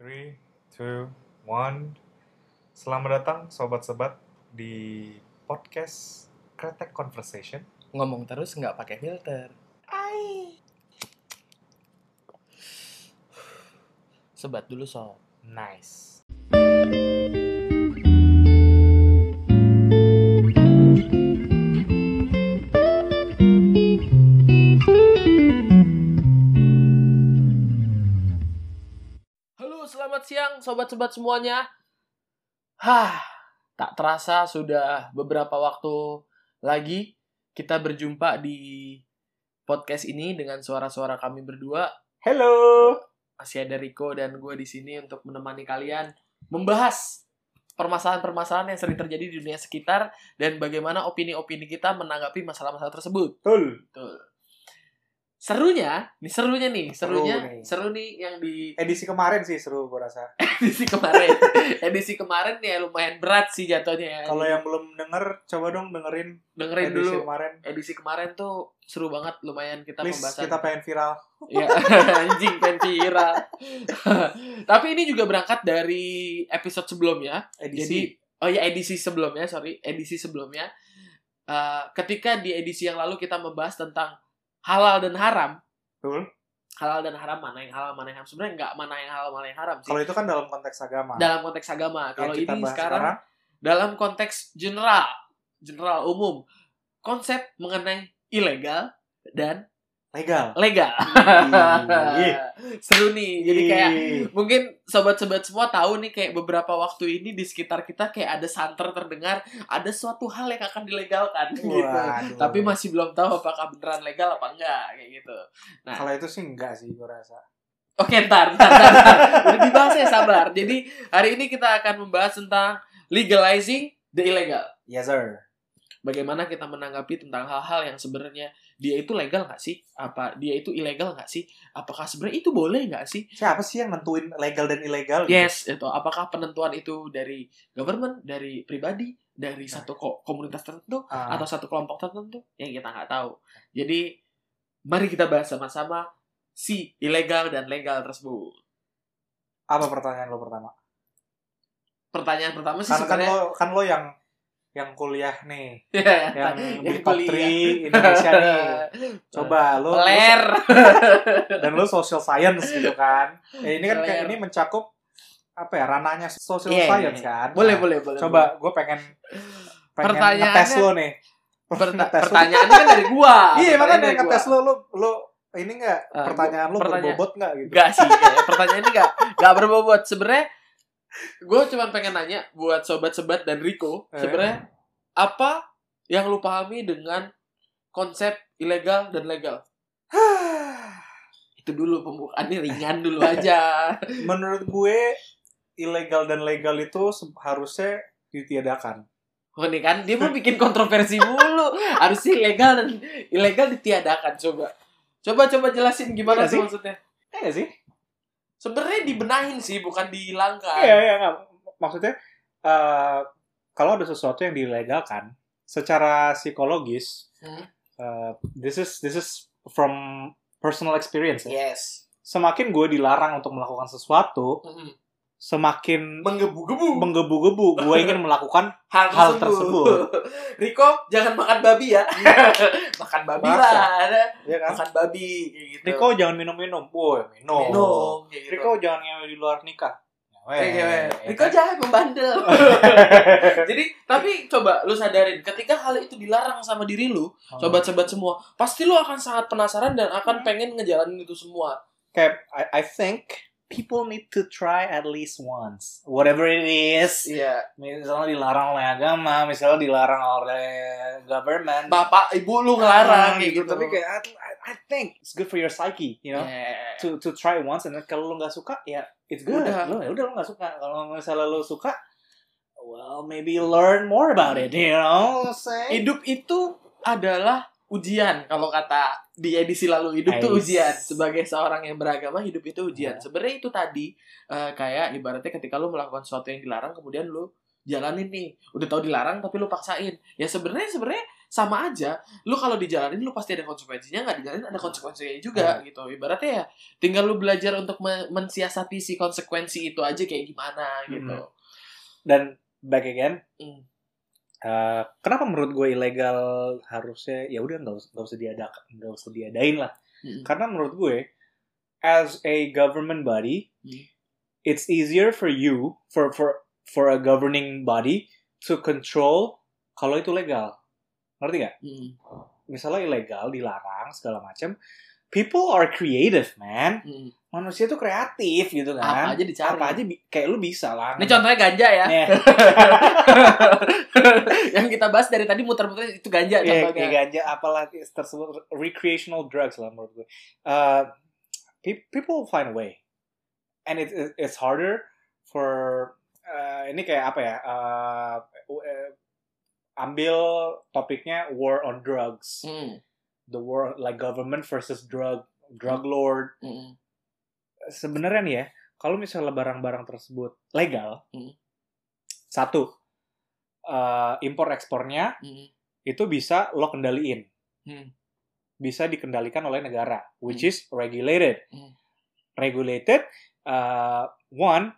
Three, two, one. Selamat datang sobat-sobat di podcast Kretek Conversation. ngomong terus nggak pakai filter. Sebat dulu sob. Nice. Sobat-sobat semuanya. Hah, tak terasa sudah beberapa waktu lagi kita berjumpa di podcast ini dengan suara-suara kami berdua. Hello. Masih ada Riko dan gue di sini untuk menemani kalian membahas permasalahan-permasalahan yang sering terjadi di dunia sekitar dan bagaimana opini-opini kita menanggapi masalah-masalah tersebut. Betul. Betul. Serunya, nih serunya nih, Seru serunya, nih. seru nih yang di Edisi kemarin sih seru gue rasa. edisi kemarin. edisi kemarin ya lumayan berat sih jatuhnya ya. Kalau yang belum denger, coba dong dengerin dengerin edisi dulu kemarin. edisi kemarin tuh seru banget lumayan kita Please, pembahasan. kita pengen viral. Ya, anjing pengen viral. Tapi ini juga berangkat dari episode sebelumnya. Edisi. Jadi oh ya edisi sebelumnya, sorry, edisi sebelumnya. Eh, ketika di edisi yang lalu kita membahas tentang halal dan haram. Betul. Halal dan haram mana yang halal mana yang haram sebenarnya nggak mana yang halal mana yang haram sih. Kalau itu kan dalam konteks agama. dalam konteks agama. Kalau ini bahas sekarang, dalam konteks general, general umum, konsep mengenai ilegal dan legal. legal. Ih. Seru nih. Jadi kayak Ih. mungkin sobat-sobat semua tahu nih kayak beberapa waktu ini di sekitar kita kayak ada santer terdengar ada suatu hal yang akan dilegalkan gitu. Waduh. Tapi masih belum tahu apakah beneran legal apa enggak kayak gitu. Nah. Kalau itu sih enggak sih gue rasa. Oke, ntar, ntar, ntar, ntar. Udah dibahas ya, sabar. Jadi, hari ini kita akan membahas tentang legalizing the illegal. Yes sir. Bagaimana kita menanggapi tentang hal-hal yang sebenarnya dia itu legal nggak sih? Apa dia itu ilegal nggak sih? Apakah sebenarnya itu boleh nggak sih? Siapa sih yang nentuin legal dan ilegal? gitu? Yes, itu. Apakah penentuan itu dari government, dari pribadi, dari satu ko- komunitas tertentu, Ah. atau satu kelompok tertentu? Yang kita nggak tahu. Jadi, mari kita bahas sama-sama si ilegal dan legal tersebut. Apa pertanyaan lo pertama? Pertanyaan pertama sih Kan, kan sebenarnya lo kan lo yang yang kuliah nih, Ya, yang yang di. 3 Indonesia nih. Coba lo, Ler. dan lo social science gitu kan. Eh, ini kan kayak ini mencakup apa ya ranahnya social Iya, science iya. kan. boleh, Nah, boleh, boleh. Coba gue pengen pengen Pertanyaannya- ngetes lo nih. Perta- Ngetes lo. pertanyaannya kan dari gua. Iya Pertanyaan makanya ngetes lo lo lo ini enggak Ah, pertanyaan lo pertanyaan- berbobot enggak gitu. Enggak sih, kayak pertanyaan ini enggak enggak berbobot. Sebenarnya gue cuma pengen nanya buat sobat-sobat dan Rico, Eh. sebenarnya apa yang lu pahami dengan konsep ilegal dan legal? Itu dulu pembukaannya ringan dulu aja. Menurut gue ilegal dan legal itu harusnya ditiadakan. Oh nih kan dia mau bikin kontroversi mulu. Harusnya legal dan ilegal ditiadakan coba. Coba coba jelasin gimana Iya sih maksudnya. Nggak sih? Sebenarnya dibenahin sih bukan dihilangkan. Iya, iya, nggak. Maksudnya, eh, kalau ada sesuatu yang dilegalkan, secara psikologis, Hmm. eh, this is this is from personal experience. ya. Yes. Semakin gue dilarang untuk melakukan sesuatu, Mm-mm. Semakin Menggebu-gebu menggebu-gebu. Gue ingin melakukan hal, hal tersebut. Riko jangan makan babi ya. makan babi Bahasa. lah. Ya kan? Makan babi kayak gitu. Riko jangan minum-minum. Boy, minum. minum gitu. Riko jangan ngewe di luar nikah. Ngewe, Kayak gitu. ya Riko kan? jangan membandel. Jadi tapi coba lu sadarin ketika hal itu dilarang sama diri lu, Hmm. sobat-sobat semua, pasti lu akan sangat penasaran dan akan pengen ngejalanin itu semua. kayak I, I think people need to try at least once whatever it is Iya. misalnya dilarang oleh agama misalnya dilarang oleh government Bapak, ibu lu ngelarang Ah, kayak gitu. tapi kayak I, I think it's good for your psyche you know Yeah. to to try once and then kalau lu nggak suka ya it's good Udah. lu ya udah lu nggak suka kalau misalnya lu suka well maybe learn more about it you know say hidup itu adalah ujian. Kalau kata di edisi lalu hidup Ais. ujian. Sebagai seorang yang beragama hidup itu ujian. Ya. sebenarnya itu tadi eh, kayak ibaratnya ketika lu melakukan sesuatu yang dilarang kemudian lu jalanin nih. Udah tahu dilarang tapi lu paksain. Ya sebenarnya sebenarnya sama aja. Lu kalau dijalanin lu pasti ada konsekuensinya. Nggak dijalanin ada konsekuensinya juga gitu. Ibaratnya ya tinggal lu belajar untuk men- mensiasati si konsekuensi itu aja kayak gimana gitu. Dan back again, Hmm. Eh, kenapa menurut gue ilegal harusnya ya udah nggak usah nggak usah diadakan nggak usah diadain lah. Hmm. Karena menurut gue, as a government body, Hmm. it's easier for you for for for a governing body to control kalau itu legal. Ngerti gak? Hmm. Misalnya ilegal, dilarang segala macam. People are creative, man. Hmm. Manusia tuh kreatif gitu apa kan. aja dicari Apa aja kayak lu bisa lah. ini contohnya ganja ya Nih, yang kita bahas dari tadi muter-muter itu ganja Iya, contohnya ganja apalagi tersebut recreational drugs lah menurut gue. Uh, pe- people find a way, and it, it- it's harder for uh, ini kayak apa ya? Uh, ambil topiknya war on drugs, Hmm. The war like government versus drug drug lord. Hmm. Sebenarnya nih ya, kalau misalnya barang-barang tersebut legal, Hmm. satu uh, impor ekspornya Hmm. itu bisa lo kendaliin. Hmm. bisa dikendalikan oleh negara, which Hmm. is regulated. Hmm. Regulated, uh, one,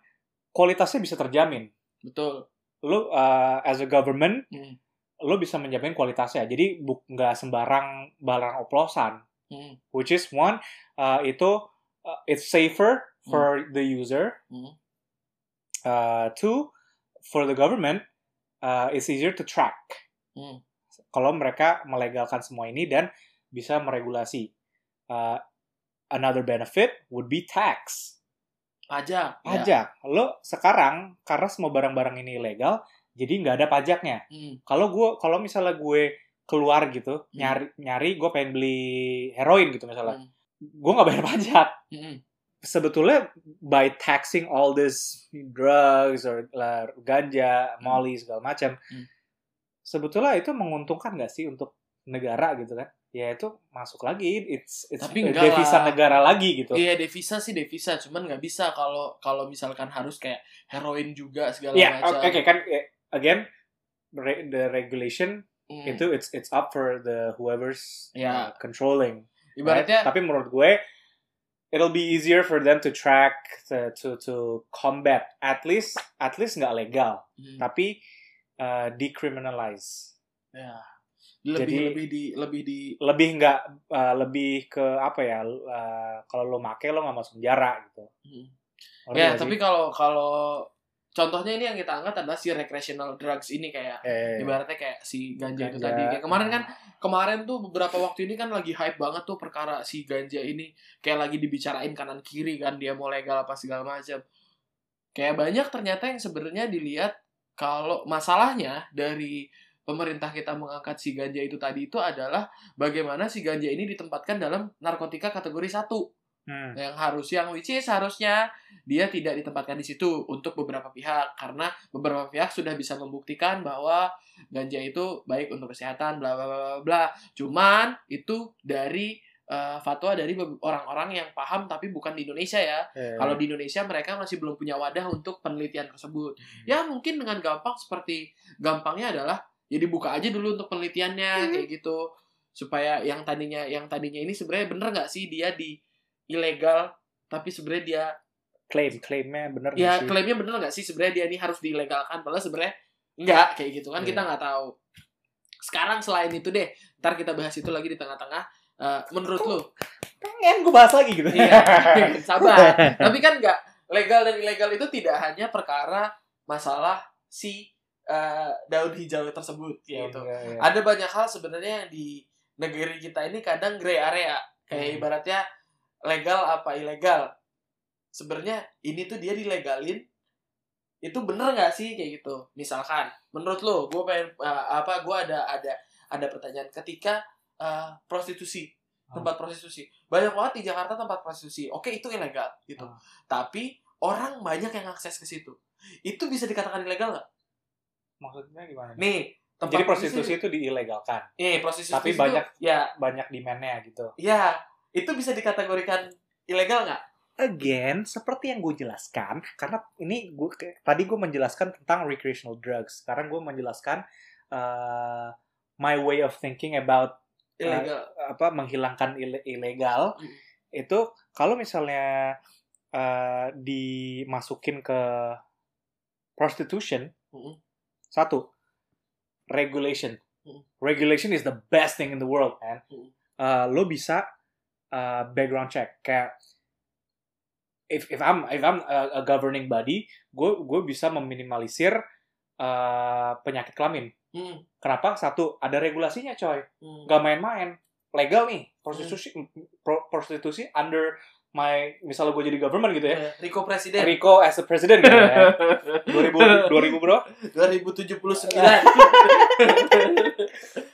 kualitasnya bisa terjamin. betul Lo uh, as a government, Hmm. Lo bisa menjamin kualitasnya. Jadi nggak sembarang barang oplosan. Hmm. Which is one, uh, itu uh, it's safer for the user. Hmm. Uh, two, for the government, uh, it's easier to track. Hmm. Kalau mereka melegalkan semua ini dan bisa meregulasi. Uh, another benefit would be tax. pajak ya. Pajak. Lo sekarang karena semua barang-barang ini ilegal, jadi nggak ada pajaknya. Hmm. Kalau gue, kalau misalnya gue keluar gitu, nyari nyari, gue pengen beli heroin gitu misalnya, Hmm. gue nggak bayar pajak. Hmm. Sebetulnya by taxing all this drugs or lah, ganja, molly segala macam, Hmm. sebetulnya itu menguntungkan nggak sih untuk negara gitu kan? Ya itu masuk lagi, it's, it's Tapi devisa lah. negara lagi gitu. Iya devisa sih devisa, cuman nggak bisa kalau kalau misalkan harus kayak heroin juga segala Ya, macam. oke kan eh, again re- the regulation Hmm. itu it's it's up for the whoever's Ya. uh, controlling. right? Ibaratnya Tapi menurut gue it'll be easier for them to track to to, to combat at least at least nggak legal hmm, tapi uh, decriminalize ya lebih Jadi- lebih di lebih di lebih nggak uh, lebih ke apa ya uh, kalau lo make lo nggak masuk penjara gitu. hmm. Ya tapi kalau kalau contohnya ini yang kita angkat adalah si recreational drugs ini kayak eh, ibaratnya kayak si ganja, itu tadi. Kayak kemarin kan kemarin tuh beberapa waktu ini kan lagi hype banget tuh perkara si ganja ini. Kayak lagi dibicarain kanan kiri kan dia mau legal apa segala macam kayak banyak ternyata yang sebenarnya dilihat kalau masalahnya dari pemerintah kita mengangkat si ganja itu tadi itu adalah bagaimana si ganja ini ditempatkan dalam narkotika kategori satu Hmm. yang harus yang which is harusnya dia tidak ditempatkan di situ untuk beberapa pihak. Karena beberapa pihak sudah bisa membuktikan bahwa ganja itu baik untuk kesehatan bla bla bla bla, cuman itu dari eh, fatwa dari orang-orang yang paham tapi bukan di Indonesia ya. Eh, kalau di Indonesia mereka masih belum punya wadah untuk penelitian tersebut. Ya mungkin dengan gampang seperti gampangnya adalah ya dibuka aja dulu untuk penelitiannya kayak gitu. Supaya yang tadinya yang tadinya ini sebenarnya bener nggak sih dia di ilegal tapi sebenarnya dia claim claimnya bener ya sih? klaimnya bener nggak sih sebenarnya dia ini harus dilegalkan padahal sebenarnya nggak kayak gitu kan kita Iya. nggak tahu sekarang selain itu deh ntar kita bahas itu lagi di tengah-tengah Eh, menurut lu pengen gue bahas lagi gitu. iya sabar tapi kan nggak legal dan ilegal itu tidak hanya perkara masalah si eh, daun hijau tersebut Iya, gitu iya, iya. ada banyak hal sebenarnya di negeri kita ini kadang gray area kayak Hmm. ibaratnya legal apa ilegal? Sebenarnya ini tuh dia dilegalin itu bener nggak sih kayak gitu? Misalkan menurut lo gue pengen eh, apa gue ada ada ada pertanyaan. Ketika eh, prostitusi Hmm. tempat prostitusi banyak banget di Jakarta tempat prostitusi oke itu ilegal gitu. Hmm. tapi orang banyak yang akses ke situ. Itu bisa dikatakan ilegal nggak? Maksudnya gimana? nih? Tempat Jadi prostitusi itu diilegalkan, Nih, prostitusi Tapi itu, banyak- ya. banyak demand-nya gitu. Ya, itu bisa dikategorikan ilegal nggak? Again, seperti yang gue jelaskan, karena ini gue tadi gue menjelaskan tentang recreational drugs. Sekarang gue menjelaskan uh, my way of thinking about Ilegal. apa menghilangkan ile- ilegal Mm. itu kalau misalnya uh, dimasukin ke prostitution Mm. satu regulation Mm. regulation is the best thing in the world man Mm. Uh, lo bisa uh, background check. Kayak if if I'm if I'm a, a governing body gue gue bisa meminimalisir uh, penyakit kelamin. Mm. kenapa? Satu ada regulasinya coy. Mm. nggak main-main. Legal nih. Prostitusi pro- prostitusi under my misalnya gue jadi government gitu ya. Eh, Riko Presiden. Rico as a president gitu ya. 2000 2000 bro 2079.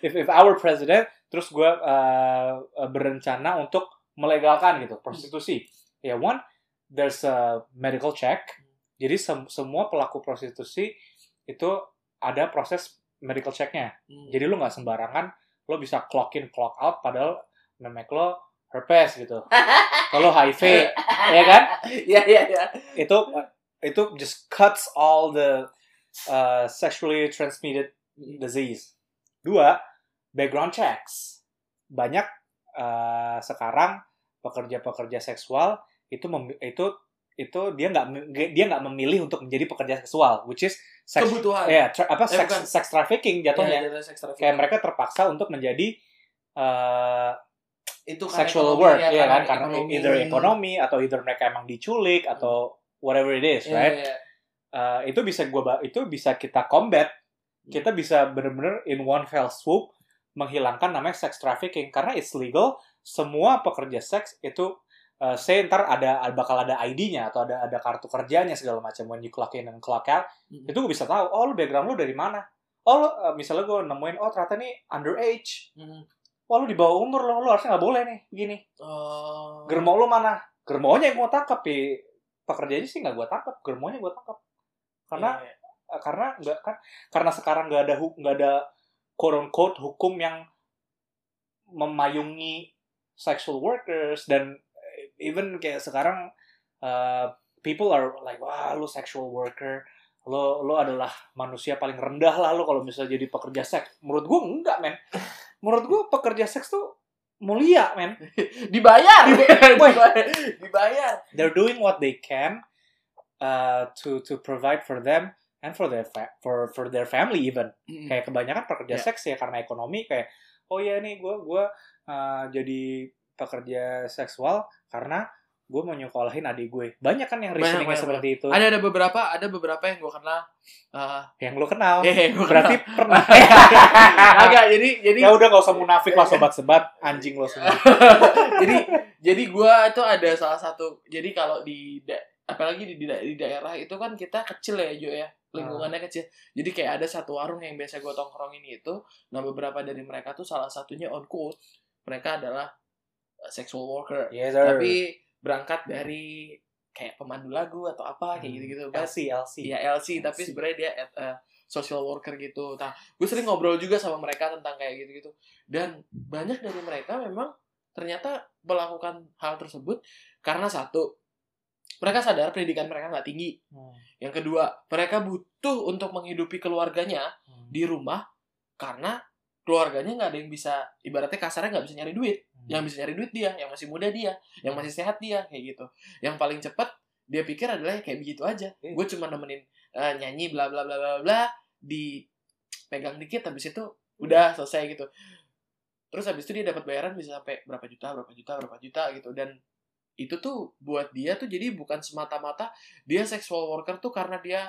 if if our president terus gue uh, uh, berencana untuk melegalkan gitu prostitusi ya one there's a medical check jadi sem- semua pelaku prostitusi itu ada proses medical checknya Mm. jadi lu nggak sembarangan lo bisa clock in clock out padahal memek lo herpes gitu kalau HIV ya kan Iya iya iya. itu itu just cuts all the uh, sexually transmitted disease. Dua, background checks. Banyak uh, sekarang pekerja-pekerja seksual itu itu itu dia nggak dia nggak memilih untuk menjadi pekerja seksual, which is sex, Kebutuhan. ya tra- apa Eh, sex, bukan. sex trafficking jatuhnya. Jatuh seks trafficking. Kayak mereka terpaksa untuk menjadi uh, itu karena sexual work, ya, ya kan? Karena ekonomi. either ekonomi atau either mereka emang diculik atau whatever it is, Iya, right? iya. Uh, itu bisa gua itu bisa kita combat kita bisa bener-bener in one fell swoop menghilangkan namanya sex trafficking karena it's legal semua pekerja seks itu uh, say ntar ada bakal ada ID-nya atau ada ada kartu kerjanya segala macam when you clock in and clock out Mm. itu gue bisa tahu oh lu background lu dari mana oh lu uh, misalnya gue nemuin oh ternyata nih underage Mm. wah lu di bawah umur lo lu harusnya nggak boleh nih begini Oh. germo lu mana germonya yang gue tangkap ya pekerjanya sih nggak gue tangkap germonya gue tangkap karena Iya, iya. Eh, karena nggak kan karena sekarang nggak ada nggak ada quote unquote hukum yang memayungi sexual workers dan eh, even kayak sekarang uh, people are like wah lu sexual worker lo lo adalah manusia paling rendah lah lo kalau misalnya jadi pekerja seks menurut gue enggak men menurut gue pekerja seks tuh mulia men dibayar. Woi. dibayar. they're doing what they can uh, to to provide for them and for their fa- for for their family even Mm. kayak kebanyakan pekerja Ya. seks ya karena ekonomi kayak oh ya nih gue gue uh, jadi pekerja seksual karena gue mau nyokolahin adik gue banyak kan yang reasoningnya banyak, seperti itu Ada ada beberapa, ada beberapa yang gue kenal. Eh, yang lo kenal eh, gua berarti kenal. pernah agak jadi jadi ya udah gak usah munafik lah sobat-sobat anjing lo semua jadi jadi gua itu ada salah satu jadi kalau di da- apalagi di, di, da- di daerah itu kan kita kecil ya Jo ya lingkungannya kecil. Jadi kayak ada satu warung yang biasa gue tongkrongin itu. Nah beberapa dari mereka tuh salah satunya on quote mereka adalah uh, sexual worker. Yes sir. Tapi berangkat dari kayak pemandu lagu atau apa kayak Hmm. gitu-gitu. LC LC Iya LC, tapi LC. sebenarnya dia uh, social worker gitu. Nah, gue sering ngobrol juga sama mereka tentang kayak gitu-gitu. Dan banyak dari mereka memang ternyata melakukan hal tersebut karena satu, mereka sadar pendidikan mereka nggak tinggi. Hmm. Yang kedua, mereka butuh untuk menghidupi keluarganya Hmm. di rumah karena keluarganya nggak ada yang bisa, ibaratnya kasarnya nggak bisa nyari duit. Yang bisa nyari duit dia, yang masih muda dia, yang masih sehat dia, kayak gitu. Yang paling cepat dia pikir adalah kayak begitu aja. Iya. Gue cuma nemenin eh, nyanyi bla bla bla bla bla dipegang dikit habis itu udah selesai gitu. Terus habis itu dia dapat bayaran bisa sampai berapa juta, berapa juta, berapa juta gitu dan itu tuh buat dia tuh jadi bukan semata-mata dia sexual worker tuh karena dia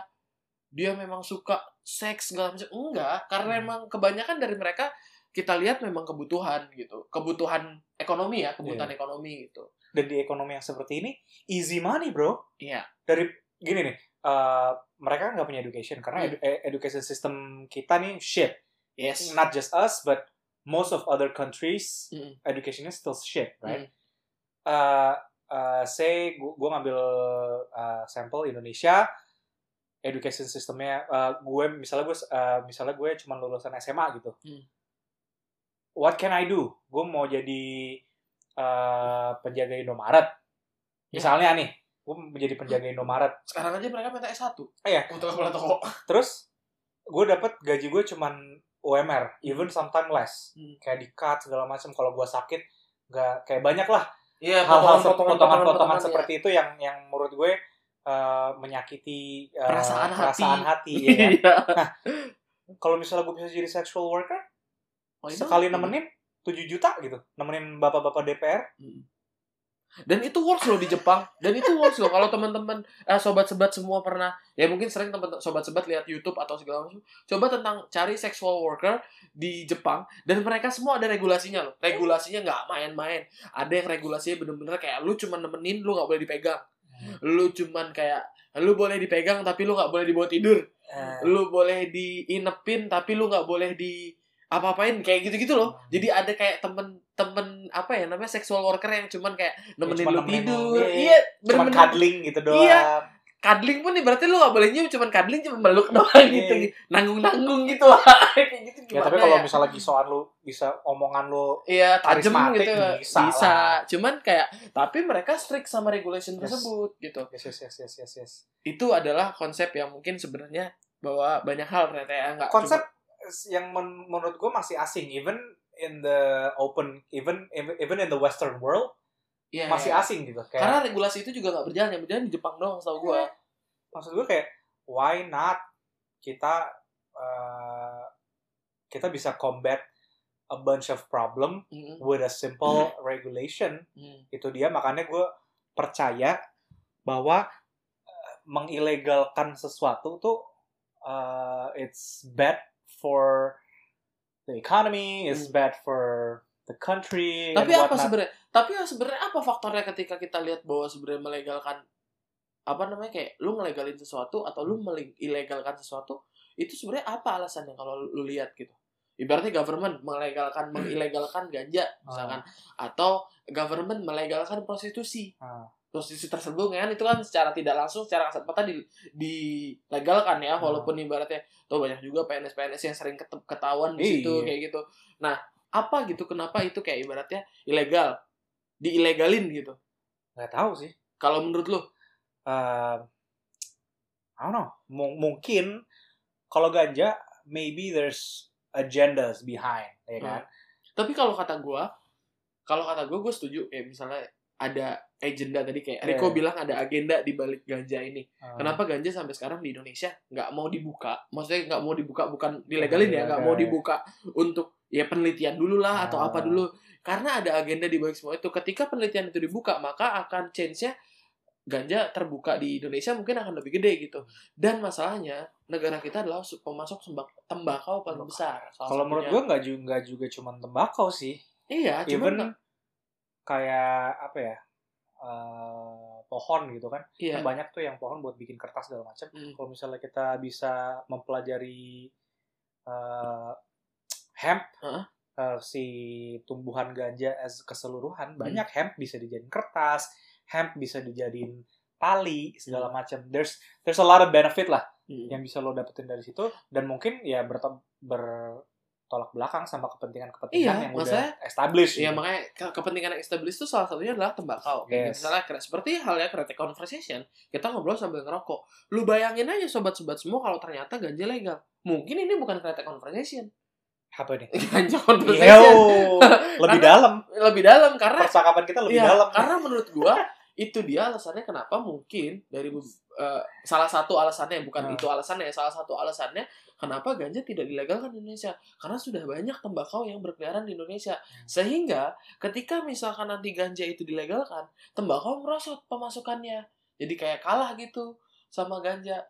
dia memang suka seks segala macam enggak karena Hmm. emang kebanyakan dari mereka kita lihat memang kebutuhan gitu kebutuhan ekonomi ya kebutuhan ekonomi gitu dan di ekonomi yang seperti ini easy money bro iya dari gini nih uh, mereka nggak punya education karena Hmm. edu- eh, education system kita nih shit yes not just us but most of other countries Mm. educationnya still shit right Hmm. uh, uh, say gue ngambil uh, sampel Indonesia education sistemnya uh, gue misalnya gue uh, misalnya gue cuma lulusan SMA gitu Hmm. what can I do gue mau jadi uh, penjaga Indomaret Ya. misalnya nih gue menjadi penjaga Indomaret sekarang aja mereka minta S1 Iya. untuk kepala toko terus gue dapat gaji gue cuman UMR, even sometimes less. Hmm. Kayak di cut segala macam. Kalau gua sakit, nggak kayak banyak lah Iya, potongan-potongan- potongan-potongan, seperti itu yang yang menurut gue eh, menyakiti eh, Perasaan hati. perasaan hati. ya. ya? Iya. Kalau misalnya gue bisa jadi sexual worker, not? sekali nemenin 7 juta gitu, nemenin bapak-bapak DPR. Hmm. Dan itu works loh di Jepang. Dan itu works loh kalau teman-teman eh, sobat-sobat semua pernah ya mungkin sering teman sobat-sobat lihat YouTube atau segala macam. Coba tentang cari sexual worker di Jepang dan mereka semua ada regulasinya loh. Regulasinya nggak main-main. Ada yang regulasinya bener-bener kayak lu cuma nemenin lu nggak boleh dipegang. Lu cuman kayak lu boleh dipegang tapi lu nggak boleh dibawa tidur. Eh, Lu boleh diinepin tapi lu nggak boleh di apa-apain kayak gitu-gitu loh. Jadi ada kayak temen-temen apa ya namanya sexual worker yang cuman kayak nemenin cuma lu tidur. iya. Iya, Cuma bener-bener. cuddling gitu doang. Iya. Cuddling pun nih berarti lu gak boleh nyium cuman cuddling cuma meluk doang gitu. Iya. Nanggung-nanggung gitu lah. kayak gitu Ya, tapi kalau ya? misalnya lagi soal lu bisa omongan lu Iya, karismatik, gitu. bisa Bisa. lah. Cuman kayak tapi mereka strict sama regulation Yes. tersebut gitu. yes yes yes yes yes, yes. Itu adalah konsep yang mungkin sebenarnya bahwa banyak hal ternyata yang enggak konsep yang men- menurut gue masih asing even in the open even even in the western world Iya, masih iya. asing gitu kayak Karena regulasi itu juga nggak berjalan, yang berjalan di Jepang doang setahu gue. maksud gue kayak why not kita uh, kita bisa combat a bunch of problem Mm, with a simple regulation mm. itu dia makanya gue percaya bahwa uh, mengilegalkan sesuatu tuh uh, it's bad for the economy, it's Hmm. bad for the country. Tapi apa sebenarnya? Tapi ya sebenarnya apa faktornya ketika kita lihat bahwa sebenarnya melegalkan apa namanya kayak lu ngelegalin sesuatu atau lu mele- ilegalkan sesuatu itu sebenarnya apa alasannya kalau lu, lihat gitu? Ibaratnya government melegalkan mengilegalkan ganja misalkan atau government melegalkan prostitusi. Ah. Prostitusi tersebut kan itu kan secara tidak langsung secara kasat mata di, dilegalkan ya walaupun ibaratnya tuh banyak juga PNS-PNS yang sering ket- ketahuan di situ Iya. kayak gitu. Nah, apa gitu kenapa itu kayak ibaratnya ilegal diilegalin gitu nggak tahu sih. kalau menurut lu Uh, I don't know. Mung- mungkin kalau ganja, maybe there's agendas behind, ya kan? tapi kalau kata gua kalau kata gua gue setuju kayak misalnya ada agenda tadi kayak Rico Iya. bilang ada agenda di balik ganja ini Uh, kenapa ganja sampai sekarang di Indonesia nggak mau dibuka maksudnya nggak mau dibuka bukan dilegalin ya nggak mau Dilegalin. dibuka untuk ya penelitian dulu lah atau Ah. apa dulu karena ada agenda di balik semua itu ketika penelitian itu dibuka maka akan change-nya ganja terbuka di Indonesia mungkin akan lebih gede gitu dan masalahnya negara kita adalah pemasok tembakau paling besar Kalau menurut gue nggak juga nggak juga cuma tembakau sih. iya Even cuman kayak apa ya? eh, pohon gitu kan. iya Kan banyak tuh yang pohon buat bikin kertas segala macam. Hmm. Kalau misalnya kita bisa mempelajari eh, hemp Heeh. eh, si tumbuhan ganja as keseluruhan, Hmm. banyak hemp bisa dijadiin kertas, hemp bisa dijadiin tali segala macam. There's there's a lot of benefit lah Hmm. yang bisa lo dapetin dari situ dan mungkin ya berto- bertolak belakang sama kepentingan-kepentingan Iya, yang udah established. Iya gitu. makanya ke- kepentingan yang established itu salah satunya adalah tembakau. Kayak Yes. misalnya kayak seperti halnya kreatif conversation, kita ngobrol sambil ngerokok. Lu bayangin aja sobat-sobat semua kalau ternyata ganja legal. Mungkin ini bukan kreatif conversation. Apa nih? Ganja Yo, conversation lebih Karena- dalam. lebih dalam karena Percakapan kita lebih Iya, dalam. karena menurut gua itu dia alasannya kenapa mungkin dari eh, salah satu alasannya bukan Hmm. itu alasannya salah satu alasannya kenapa ganja tidak dilegalkan di Indonesia karena sudah banyak tembakau yang berkeliaran di Indonesia Hmm. sehingga ketika misalkan nanti ganja itu dilegalkan tembakau merosot pemasukannya jadi kayak kalah gitu sama ganja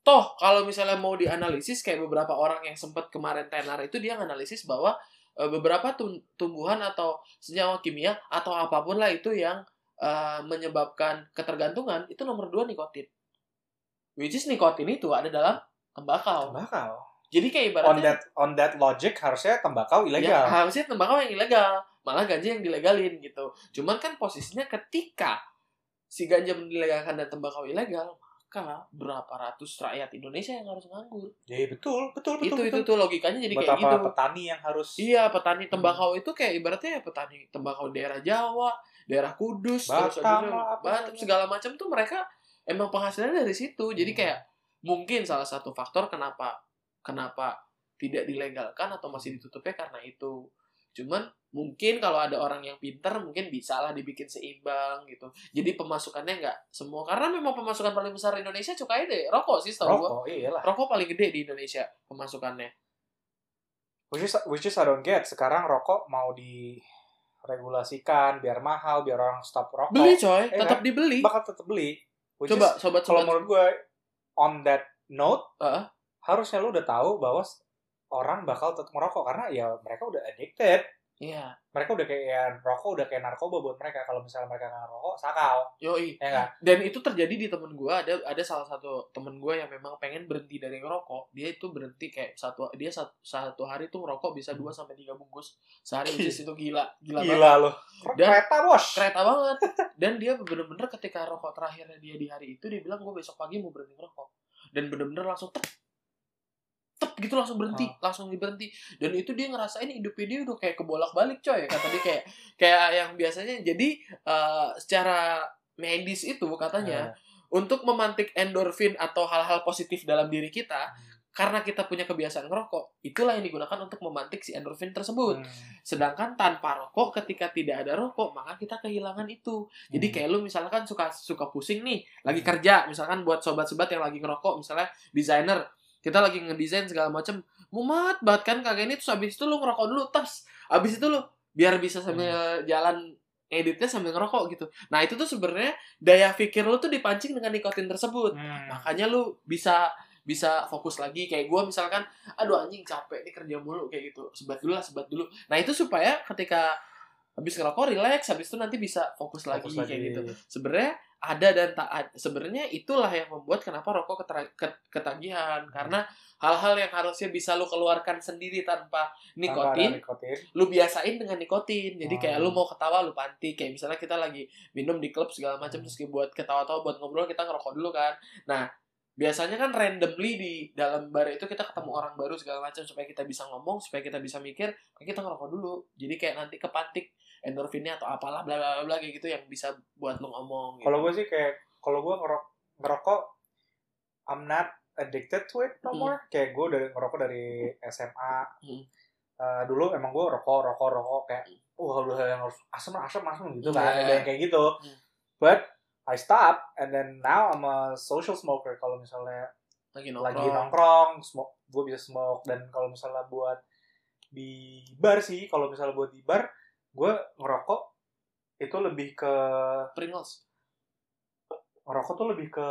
toh kalau misalnya mau dianalisis kayak beberapa orang yang sempat kemarin tenar itu dia nganalisis bahwa eh, beberapa tum- tumbuhan atau senyawa kimia atau apa pun lah itu yang eh, menyebabkan ketergantungan itu nomor dua nikotin. Which is nikotin itu ada dalam tembakau. Tembakau. Jadi kayak On ibaratnya that on that logic harusnya tembakau ya, ilegal. harusnya tembakau yang ilegal, malah ganja yang dilegalin gitu. Cuman kan posisinya ketika si ganja dilegalkan dan tembakau ilegal, maka berapa ratus rakyat Indonesia yang harus nganggur. Jadi betul, betul, betul. itu betul. itu tuh logikanya jadi kayak Betapa gitu. petani yang harus Iya, petani tembakau itu kayak ibaratnya ya petani tembakau daerah Jawa, daerah Kudus, Batam Batam segala macam tuh mereka emang penghasilannya dari situ. Jadi Hmm. kayak mungkin salah satu faktor kenapa kenapa tidak dilegalkan atau masih ditutupnya karena itu. Cuman mungkin kalau ada orang yang pinter mungkin bisa lah dibikin seimbang gitu. Jadi pemasukannya nggak semua karena memang pemasukan paling besar Indonesia cukai deh rokok sih gua. Rokok, iyalah. Rokok paling gede di Indonesia pemasukannya. Which is, which is I don't get. Sekarang rokok mau diregulasikan biar mahal, biar orang stop rokok. Beli coy, Eh, tetap dibeli. Bakal tetap beli. Which Coba is, sobat kalau menurut gue, on that note, Heeh. harusnya lu udah tahu bahwa orang bakal tetap merokok karena ya mereka udah addicted. Iya, Mereka udah kayak ya, rokok udah kayak narkoba buat mereka. Kalau misalnya mereka nggak ngerokok, sakal. yoi. Ya nggak? Dan itu terjadi di temen gue. Ada ada salah satu temen gue yang memang pengen berhenti dari ngerokok. Dia itu berhenti kayak satu dia satu, satu hari tuh ngerokok bisa 2 sampai tiga bungkus sehari. Is itu gila, gila, banget. Gila lu. Dan- Kereta bos. Kereta banget. Dan dia bener-bener ketika rokok terakhirnya dia di hari itu dia bilang gue besok pagi mau berhenti ngerokok. Dan bener-bener langsung tep gitu langsung berhenti, Ah. langsung berhenti. Dan itu dia ngerasain hidupnya dia udah kayak kebolak-balik coy. Kata dia kayak kayak yang biasanya jadi eh, secara medis itu katanya Nah, untuk memantik endorfin atau hal-hal positif dalam diri kita Hmm. karena kita punya kebiasaan ngerokok itulah yang digunakan untuk memantik si endorfin tersebut Hmm. sedangkan tanpa rokok ketika tidak ada rokok maka kita kehilangan itu jadi Hmm. kayak lu misalkan suka suka pusing nih lagi kerja misalkan buat sobat-sobat yang lagi ngerokok misalnya desainer kita lagi ngedesain segala macem. Mumat banget kan kagak ini. Terus abis itu lu ngerokok dulu tas. Abis itu lu biar bisa sambil jalan editnya sambil ngerokok gitu. Nah itu tuh sebenarnya daya pikir lu tuh dipancing dengan nikotin tersebut. Hmm. makanya lu bisa bisa fokus lagi. Kayak gue misalkan aduh anjing capek nih kerja mulu kayak gitu. Sebat dulu lah sebat dulu. Nah itu supaya ketika habis ngerokok relax habis itu nanti bisa fokus, lagi, Fokus kayak gitu. Sebenarnya ada dan tak sebenarnya itulah yang membuat kenapa rokok ketagihan. Karena hal-hal yang harusnya bisa lu keluarkan sendiri tanpa Tanpa ada nikotin nikotin. lu biasain dengan nikotin. Jadi kayak Hmm. lu mau ketawa lu panti. Kayak misalnya kita lagi minum di klub segala macam Hmm. terus kayak buat ketawa-tawa buat ngobrol kita ngerokok dulu kan. Nah biasanya kan randomly di dalam bar itu kita ketemu orang baru segala macam supaya kita bisa ngomong supaya kita bisa mikir kayak kita ngerokok dulu jadi kayak nanti kepantik endorfinnya atau apalah bla bla bla kayak gitu yang bisa buat lu ngomong gitu. Kalau gue sih kayak kalau gue ngerok ngerokok, I'm not addicted to it no Hmm. more. Kayak gue dari ngerokok dari SMA. Hmm. Eh, dulu emang gue rokok rokok rokok kayak wah udah yang harus asem asem asem gitu kan yang kayak gitu. Hmm. But I stop and then now I'm a social smoker. Kalau misalnya lagi nongkrong, lagi nongkrong, smoke, gue bisa smoke dan kalau misalnya buat di bar sih, kalau misalnya buat di bar, gue ngerokok itu lebih ke Pringles ngerokok tuh lebih ke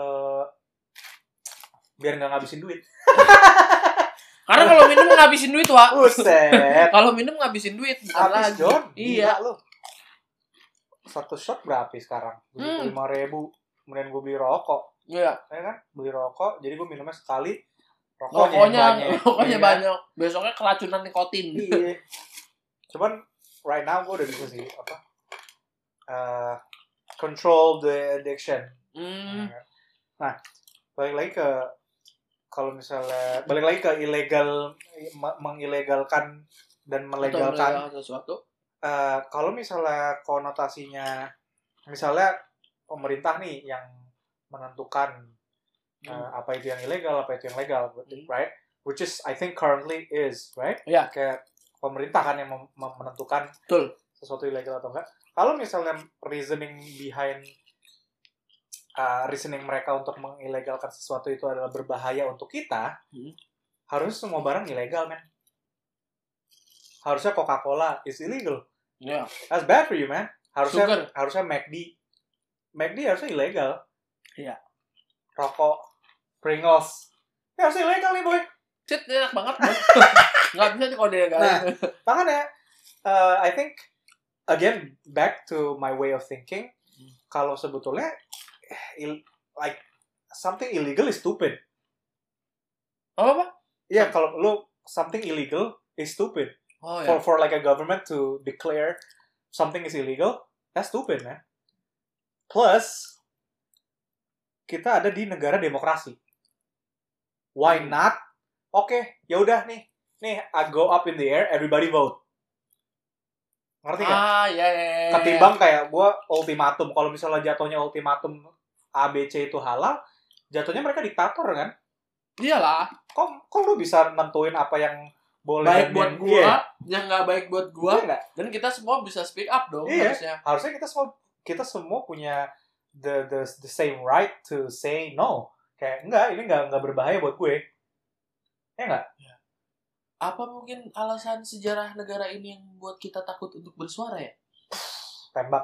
biar nggak ngabisin duit. karena kalau minum ngabisin duit wa kalau minum ngabisin duit bukan Habis lagi John. iya lu. Satu shot berapa sekarang? Hmm. Lima ribu. Kemudian gue beli rokok. iya Ya kan? Beli rokok. Jadi gue minumnya sekali. Rokoknya, rokoknya banyak. rokoknya Iya banyak besoknya keracunan nikotin Iya. Cuman right now gue udah bisa sih apa? eh, control the addiction. hmm. Nah, balik lagi ke kalau misalnya balik lagi ke ilegal me- mengilegalkan dan melegalkan sesuatu Eh, kalau misalnya konotasinya misalnya pemerintah nih yang menentukan eh, Hmm. apa itu yang ilegal apa itu yang legal Hmm. right which is I think currently is right Iya. kayak pemerintah kan yang menentukan Betul. sesuatu ilegal atau enggak kalau misalnya reasoning behind uh, reasoning mereka untuk mengilegalkan sesuatu itu adalah berbahaya untuk kita Hmm. harusnya semua barang ilegal men harusnya Coca-Cola is illegal ya That's bad for you, man. Harusnya Sugar. harusnya McD. McD harusnya ilegal. Iya. Rokok, Pringles. Ya harusnya ilegal nih, boy. Cit, enak banget Bang. nggak bisa kalau dia nggak Nah. Makanya, uh, I think, again, back to my way of thinking, Hmm. kalau sebetulnya, il- like, something illegal is stupid. apa apa Iya, kalau lu, something illegal is stupid. Oh For, ya for like a government to declare something is illegal, that's stupid, man. Plus, kita ada di negara demokrasi. Why Hmm. not? Oke, ya udah nih. Nih, I go up in the air, everybody vote. Ngerti nggak? ah ya ya ya, ya. Ketimbang kayak gua ultimatum. Kalau misalnya jatuhnya ultimatum ABC itu halal, jatuhnya mereka diktator kan? iyalah Kok, kok lu bisa nentuin apa yang boleh baik buat gua, iya. yang nggak baik buat gua, Iya dan kita semua bisa speak up dong Iya. harusnya. harusnya kita semua kita semua punya the the the same right to say no kayak enggak ini enggak enggak berbahaya buat gue ya enggak Apa mungkin alasan sejarah negara ini yang membuat kita takut untuk bersuara ya? tembak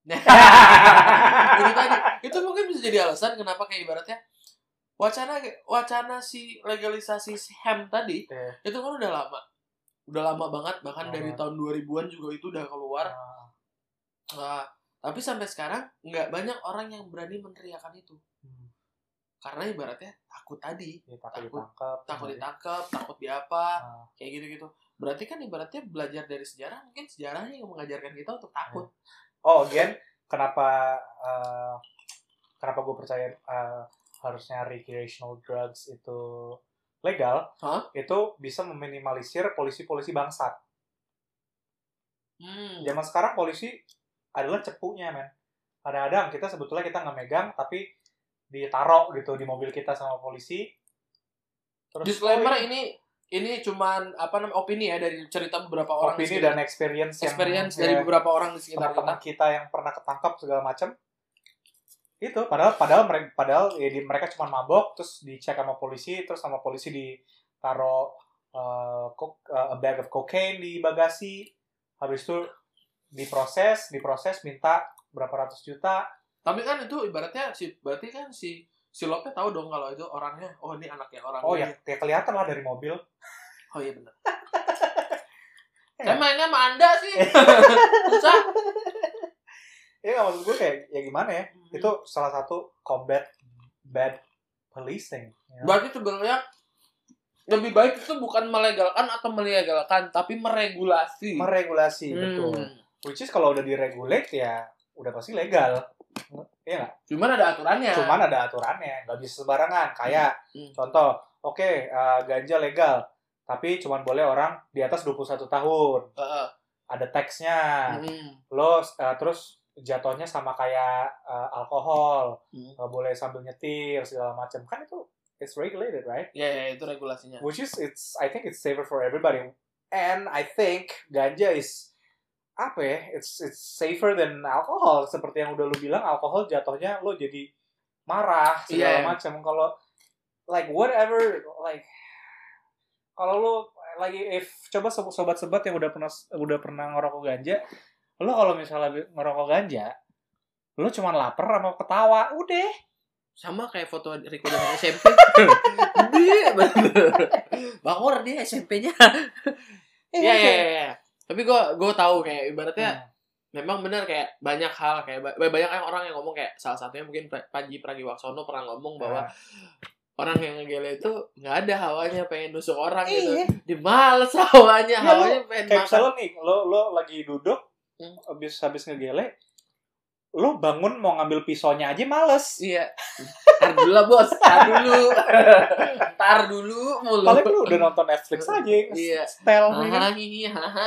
itu tadi itu mungkin bisa jadi alasan kenapa kayak ibaratnya wacana wacana si legalisasi ham tadi Iya. itu kan udah lama. Udah lama banget bahkan Lama dari tahun 2000-an juga itu udah keluar. Ah, Nah, tapi sampai sekarang nggak banyak orang yang berani meneriakan itu. Hmm, karena ibaratnya takut tadi. Ya, takut Takut- ditangkap takut Jadi, ditangkap takut di apa ah, kayak gitu gitu berarti kan ibaratnya belajar dari sejarah mungkin sejarahnya yang mengajarkan kita untuk takut. Oh again kenapa eh, kenapa gue percaya eh, harusnya recreational drugs itu legal Hah? itu bisa meminimalisir polisi-polisi bangsat. Hmm. zaman sekarang polisi adalah cepunya men. Kadang-kadang kita sebetulnya kita nggak megang tapi ditaruh gitu di mobil kita sama polisi. Terus disclaimer oh, ini ini cuman apa namanya opini ya dari cerita beberapa orang opini dan experience yang experience ya, dari beberapa orang di sekitar kita. teman-teman kita yang pernah ketangkap segala macam itu padahal padahal mereka padahal ya, di- mereka cuma mabok terus dicek sama polisi terus sama polisi ditaruh uh, kok- uh, a bag of cocaine di bagasi. Habis itu diproses diproses minta berapa ratus juta. Tapi kan itu ibaratnya si berarti kan si si Lope tahu dong kalau itu orangnya oh ini anaknya orang oh ya, ya kelihatan lah dari mobil. Oh iya benar. Ya. saya mainnya sama anda sih. Susah ya nggak maksud gue kayak ya gimana ya Hmm. itu salah satu combat bad policing know? berarti sebenarnya lebih baik itu bukan melegalkan atau melegalkan tapi meregulasi meregulasi Hmm. betul which is kalau udah diregulate ya udah pasti legal Iya nggak? cuman ada aturannya Cuman ada aturannya, nggak bisa sembarangan. Kayak Hmm. contoh, oke eh, ganja legal, tapi cuman boleh orang di atas 21 tahun. Heeh. Ada teksnya. Hmm. Lo eh, terus jatuhnya sama kayak eh, alkohol, Hmm. nggak boleh sambil nyetir segala macam. Kan itu it's regulated, right? ya ya itu regulasinya Which is it's I think it's safer for everybody. And I think ganja is apa ya? It's it's safer than alcohol. Seperti yang udah lu bilang, alkohol jatuhnya lo jadi marah segala Iya. macam. Kalau like whatever like kalau lo lagi if coba sob- sobat-sobat yang udah pernah udah pernah ngerokok ganja, lo kalau misalnya ngerokok ganja, lo cuma lapar sama ketawa, udah. sama kayak foto Riko dari SMP dia bangor dia SMP-nya Iya iya iya. Tapi gue gue tahu kayak ibaratnya Hmm. memang benar kayak banyak hal kayak ba- banyak orang yang ngomong kayak salah satunya mungkin Pa- Panji Pragiwaksono pernah ngomong bahwa Nah, orang yang ngegele itu nggak ada hawanya pengen nusuk orang gitu. Iya. Di males hawanya, Ya, hawanya pengen kayak makan. misalnya nih lo lo lagi duduk Hmm. habis habis ngegele lo bangun mau ngambil pisaunya aja males Iya. Tar dulu lah bos, tar dulu. tar dulu mulu. paling lo udah nonton Netflix aja Iya. style nih kan.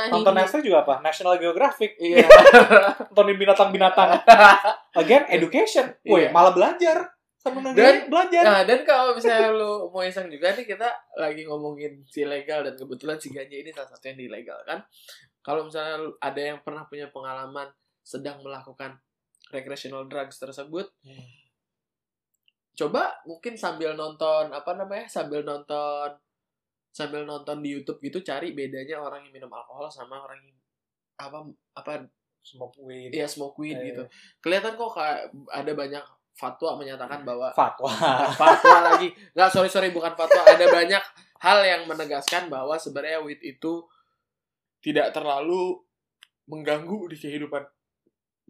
Nonton Netflix juga apa National Geographic Iya. nontonin binatang-binatang again education woi Iya. malah belajar sama Dan- belajar Nah, dan kalau misalnya lu mau iseng juga nih kita lagi ngomongin si ilegal dan kebetulan si ganja ini salah satu yang dilegal kan. Kalau misalnya ada yang pernah punya pengalaman sedang melakukan recreational drugs tersebut, Hmm. coba mungkin sambil nonton apa namanya? sambil nonton sambil nonton di YouTube gitu cari bedanya orang yang minum alkohol sama orang yang apa apa smoke weed ya smoke weed Eh. gitu. Kelihatan kok kayak ada banyak fatwa menyatakan bahwa fatwa fatwa lagi nggak sorry sorry bukan fatwa ada banyak hal yang menegaskan bahwa sebenarnya weed itu tidak terlalu mengganggu di kehidupan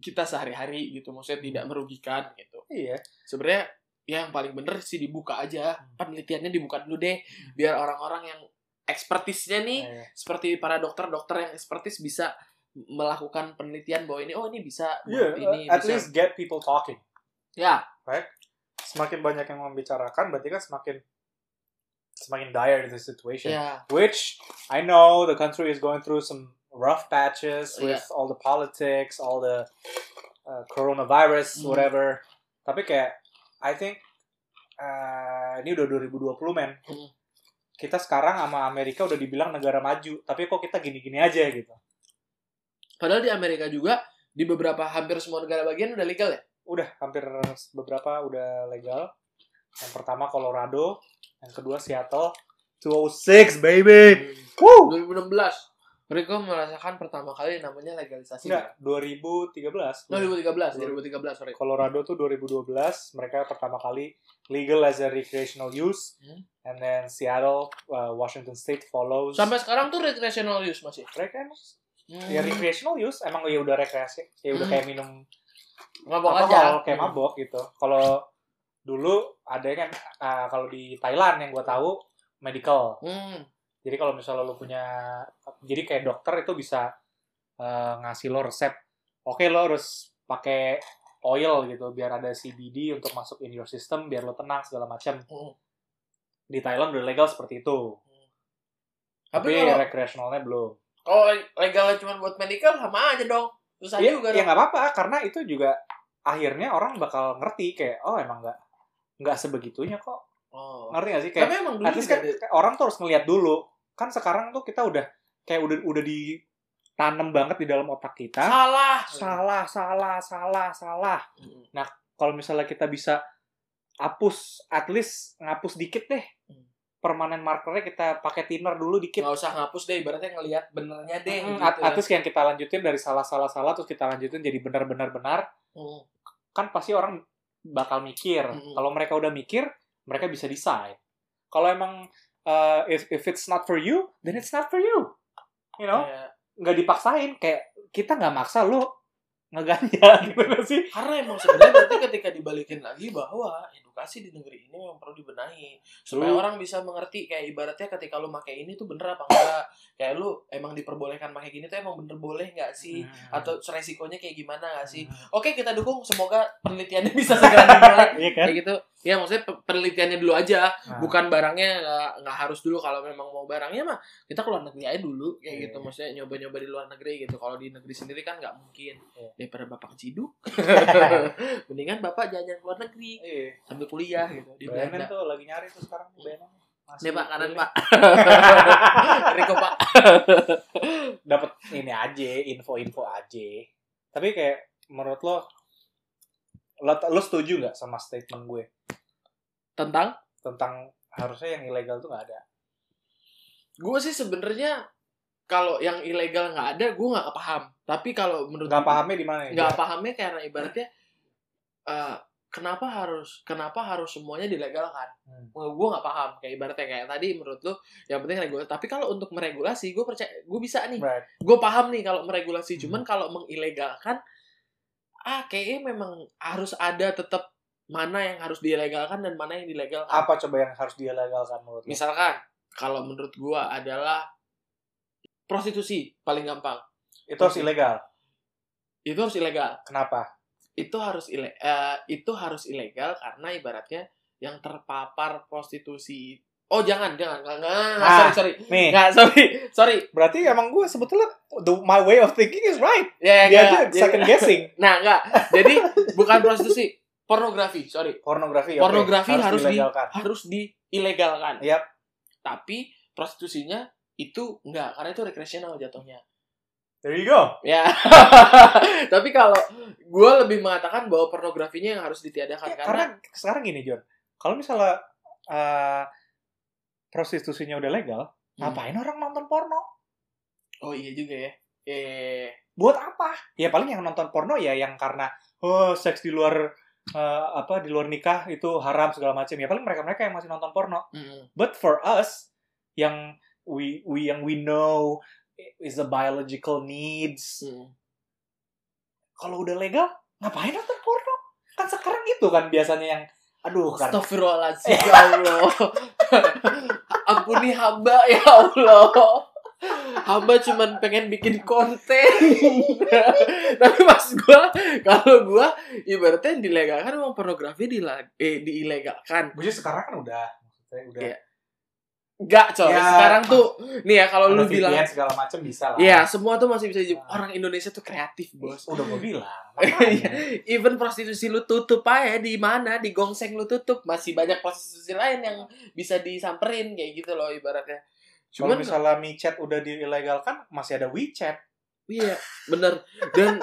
kita sehari-hari gitu. Maksudnya tidak merugikan gitu. Iya. Sebenarnya ya yang paling bener sih dibuka aja. Penelitiannya dibuka dulu deh biar orang-orang yang ekspertisnya nih Iya. seperti para dokter-dokter yang ekspertis bisa melakukan penelitian bahwa ini oh ini bisa Iya, ini at bisa least get people talking. Ya. Semakin banyak yang membicarakan berarti kan semakin semakin dire the situation ya which I know the country is going through some rough patches with Yeah. all the politics, all the uh, coronavirus, Hmm. whatever. Tapi kayak I think uh, ini udah 2020 men. Hmm. kita sekarang sama Amerika udah dibilang negara maju, tapi kok kita gini-gini aja gitu. Padahal di Amerika juga di beberapa hampir semua negara bagian udah legal ya. Udah hampir beberapa udah legal. Yang pertama Colorado, yang kedua Seattle. 206 baby. Woo! 2016 mereka merasakan pertama kali namanya legalisasi. Enggak, 2013. Oh, 2013, 2013 sorry. Colorado tuh 2012 mereka pertama kali legal as a recreational use Hmm. and then Seattle uh, Washington State follows Sampai sekarang tuh recreational use masih. Recreational- Hmm. ya recreational use emang ya udah rekreasi ya udah Hmm. kayak minum Mabok alkohol, aja. kayak Hmm. mabok gitu kalau dulu ada kan uh, kalau di Thailand yang gue tahu medical Hmm. jadi kalau misalnya lo punya jadi kayak dokter itu bisa uh, ngasih lo resep oke lo harus pakai oil gitu biar ada CBD untuk masuk in your system biar lo tenang segala macam Hmm. di Thailand udah legal seperti itu Tapi tapi, kalau recreationalnya belum kalau legalnya cuma buat medical sama aja dong. Susah Iya, juga ya nggak apa-apa karena itu juga akhirnya orang bakal ngerti kayak oh emang nggak nggak sebegitunya kok Oh. ngerti gak sih kayak Tapi emang dulu at least juga kan ada- orang tuh harus ngeliat dulu kan sekarang tuh kita udah kayak udah udah ditanam banget di dalam otak kita salah. salah salah salah salah Hmm. kalau misalnya kita bisa hapus at least ngapus dikit deh Hmm. permanen markernya kita pakai thinner dulu dikit Nggak usah ngapus deh, ibaratnya ngelihat benernya deh. Hmm, gitu at, ya. yang kita lanjutin dari salah salah salah terus kita lanjutin jadi benar benar benar Hmm. kan pasti orang bakal mikir. Mm-mm. Kalau mereka udah mikir, mereka bisa decide. Kalau emang uh, if if it's not for you, then it's not for you. You know, Kayak- nggak dipaksain. Kayak kita nggak maksa lu ngeganja gitu sih. Karena emang sebenarnya berarti ketika dibalikin lagi bahwa edukasi di negeri ini memang perlu dibenahi. Supaya True. orang bisa mengerti kayak ibaratnya ketika lu pakai ini tuh bener apa enggak? Kayak lu emang diperbolehkan pakai gini tuh emang bener boleh nggak sih? Hmm. atau resikonya kayak gimana nggak sih? Hmm. oke kita dukung. Semoga penelitiannya bisa segera dimulai. Iya kan? kayak gitu. Ya maksudnya pe- penelitiannya dulu aja. Nah, bukan barangnya nggak harus dulu. Kalau memang mau barangnya mah kita keluar negeri aja dulu. Kayak Iya. gitu maksudnya nyoba-nyoba di luar negeri gitu. Kalau di negeri sendiri kan nggak mungkin. Iya. daripada bapak keciduk mendingan bapak jalan-jalan ke luar negeri. Iya. sambil kuliah gitu di BNN Belanda tuh lagi nyari tuh sekarang BNN. nih pak kanan pak Riko pak Dapat ini aja, info-info aja. Tapi kayak menurut lo lo, lo setuju nggak sama statement gue tentang tentang harusnya yang ilegal tuh nggak ada? gue sih sebenarnya kalau yang ilegal nggak ada gue nggak paham tapi kalau menurut Nggak pahamnya di mana ya? nggak pahamnya karena ibaratnya eh, kenapa harus kenapa harus semuanya dilegalkan Hmm. gue nggak paham kayak ibaratnya kayak tadi menurut lu yang penting regulasi tapi kalau untuk meregulasi gue percaya gue bisa nih Right. gue paham nih kalau meregulasi cuman Hmm. kalau mengilegalkan ah kayaknya memang harus ada tetap mana yang harus dilegalkan dan mana yang dilegalkan Apa coba yang harus dilegalkan menurut lo? misalkan kalau menurut gue adalah prostitusi paling gampang Itu harus ilegal. itu harus ilegal Kenapa? Itu harus ile eh, itu harus ilegal karena ibaratnya yang terpapar prostitusi oh jangan jangan nggak nggak nggak, Ah, sorry sorry Nih, nggak sorry sorry berarti emang gue sebetulnya the, my way of thinking is right. ya Dia nggak, aja second guessing. nah nggak jadi bukan prostitusi pornografi sorry Pornografi, oke. pornografi harus, di dilegalkan. harus diilegalkan Yap. tapi prostitusinya itu enggak karena itu recreational jatuhnya There you go. ya tapi kalau gue lebih mengatakan bahwa pornografinya yang harus ditiadakan Ya, karena, karena sekarang gini John, kalau misalnya uh, prostitusinya udah legal, Hmm. ngapain orang nonton porno? oh iya juga ya eh Buat apa? Ya paling yang nonton porno ya yang karena oh seks di luar uh, apa di luar nikah itu haram segala macam. Ya paling mereka-mereka yang masih nonton porno. mm, But for us yang we we yang we know is a biological needs. mm. Kalau udah legal, ngapain nonton porno? Kan sekarang itu kan biasanya yang aduh kan. Astagfirullahaladzim ya Allah Ampuni hamba ya Allah Hamba cuman pengen bikin konten Tapi mas gua Kalau gua Ibaratnya dilegalkan Emang pornografi dila- eh, diilegalkan Gue sekarang kan udah maksudnya udah Iya. Enggak, coy. Ya, Sekarang tuh nih ya kalau lu bilang segala macam bisa lah. Iya, semua tuh masih bisa jadi Ah. orang Indonesia tuh kreatif, Bos. Udah gue bilang. Iya. Even prostitusi lu tutup aja di mana di gongseng lu tutup masih banyak prostitusi lain yang bisa disamperin kayak gitu loh ibaratnya. Kalau Cuman misalnya micet udah diilegalkan, masih ada WeChat. iya bener dan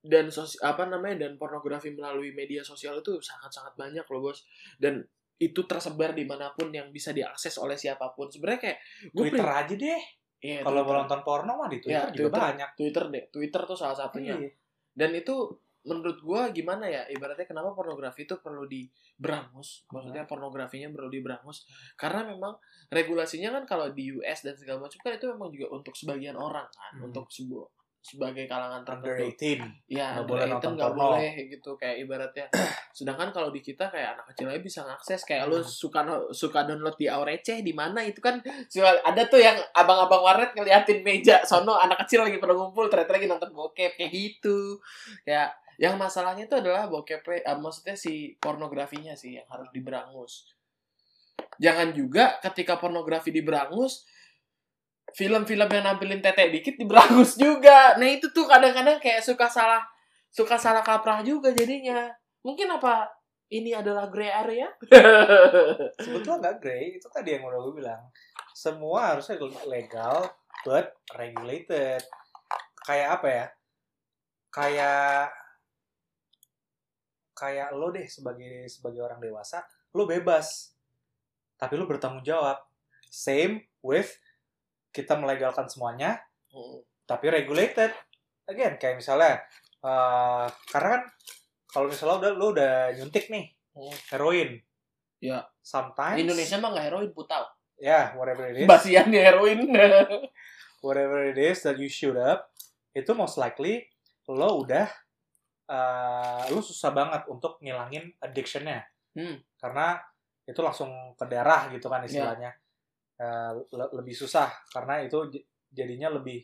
dan sos apa namanya dan pornografi melalui media sosial itu sangat sangat banyak loh bos dan itu tersebar di mana pun yang bisa diakses oleh siapa pun sebenarnya kayak gue Twitter aja deh. Iya, Kalau mau nonton porno mah di Twitter Ya, juga Twitter. banyak. Twitter deh Twitter tuh salah satunya Iya. dan itu menurut gua gimana ya ibaratnya kenapa pornografi itu perlu diberangus maksudnya pornografinya perlu diberangus karena memang regulasinya kan kalau di US dan segala macam kan itu memang juga untuk sebagian orang kan Hmm. untuk sebuah sebagai kalangan Under tertentu 18. ya Nggak under boleh 18 nonton nggak porno. boleh gitu kayak ibaratnya sedangkan kalau di kita kayak anak kecil aja bisa ngakses kayak lu Hmm. suka suka download di Aureceh di mana itu kan ada tuh yang abang-abang warnet ngeliatin meja sono anak kecil lagi pada ngumpul ternyata lagi nonton bokep kayak gitu ya yang masalahnya itu adalah bokep eh, maksudnya si pornografinya sih yang harus diberangus jangan juga ketika pornografi diberangus film-film yang nampilin tete dikit diberangus juga nah itu tuh kadang-kadang kayak suka salah suka salah kaprah juga jadinya mungkin apa ini adalah gray area Sebetulnya nggak grey, itu tadi yang udah gue bilang. Semua harusnya legal, but regulated. Kayak apa ya? Kayak kayak lo deh sebagai sebagai orang dewasa, lo bebas. Tapi lo bertanggung jawab. Same with kita melegalkan semuanya, Hmm. tapi regulated. Again, kayak misalnya, eh, karena kan kalau misalnya udah lo udah nyuntik nih Hmm. heroin, Ya. sometimes Di Indonesia mah nggak heroin putau. ya whatever it is, Basiannya heroin. whatever it is that you shoot up, itu most likely lo udah eh, lo susah banget untuk ngilangin addictionnya, Hmm. karena itu langsung ke darah gitu kan istilahnya, Eh, le- lebih susah karena itu jadinya lebih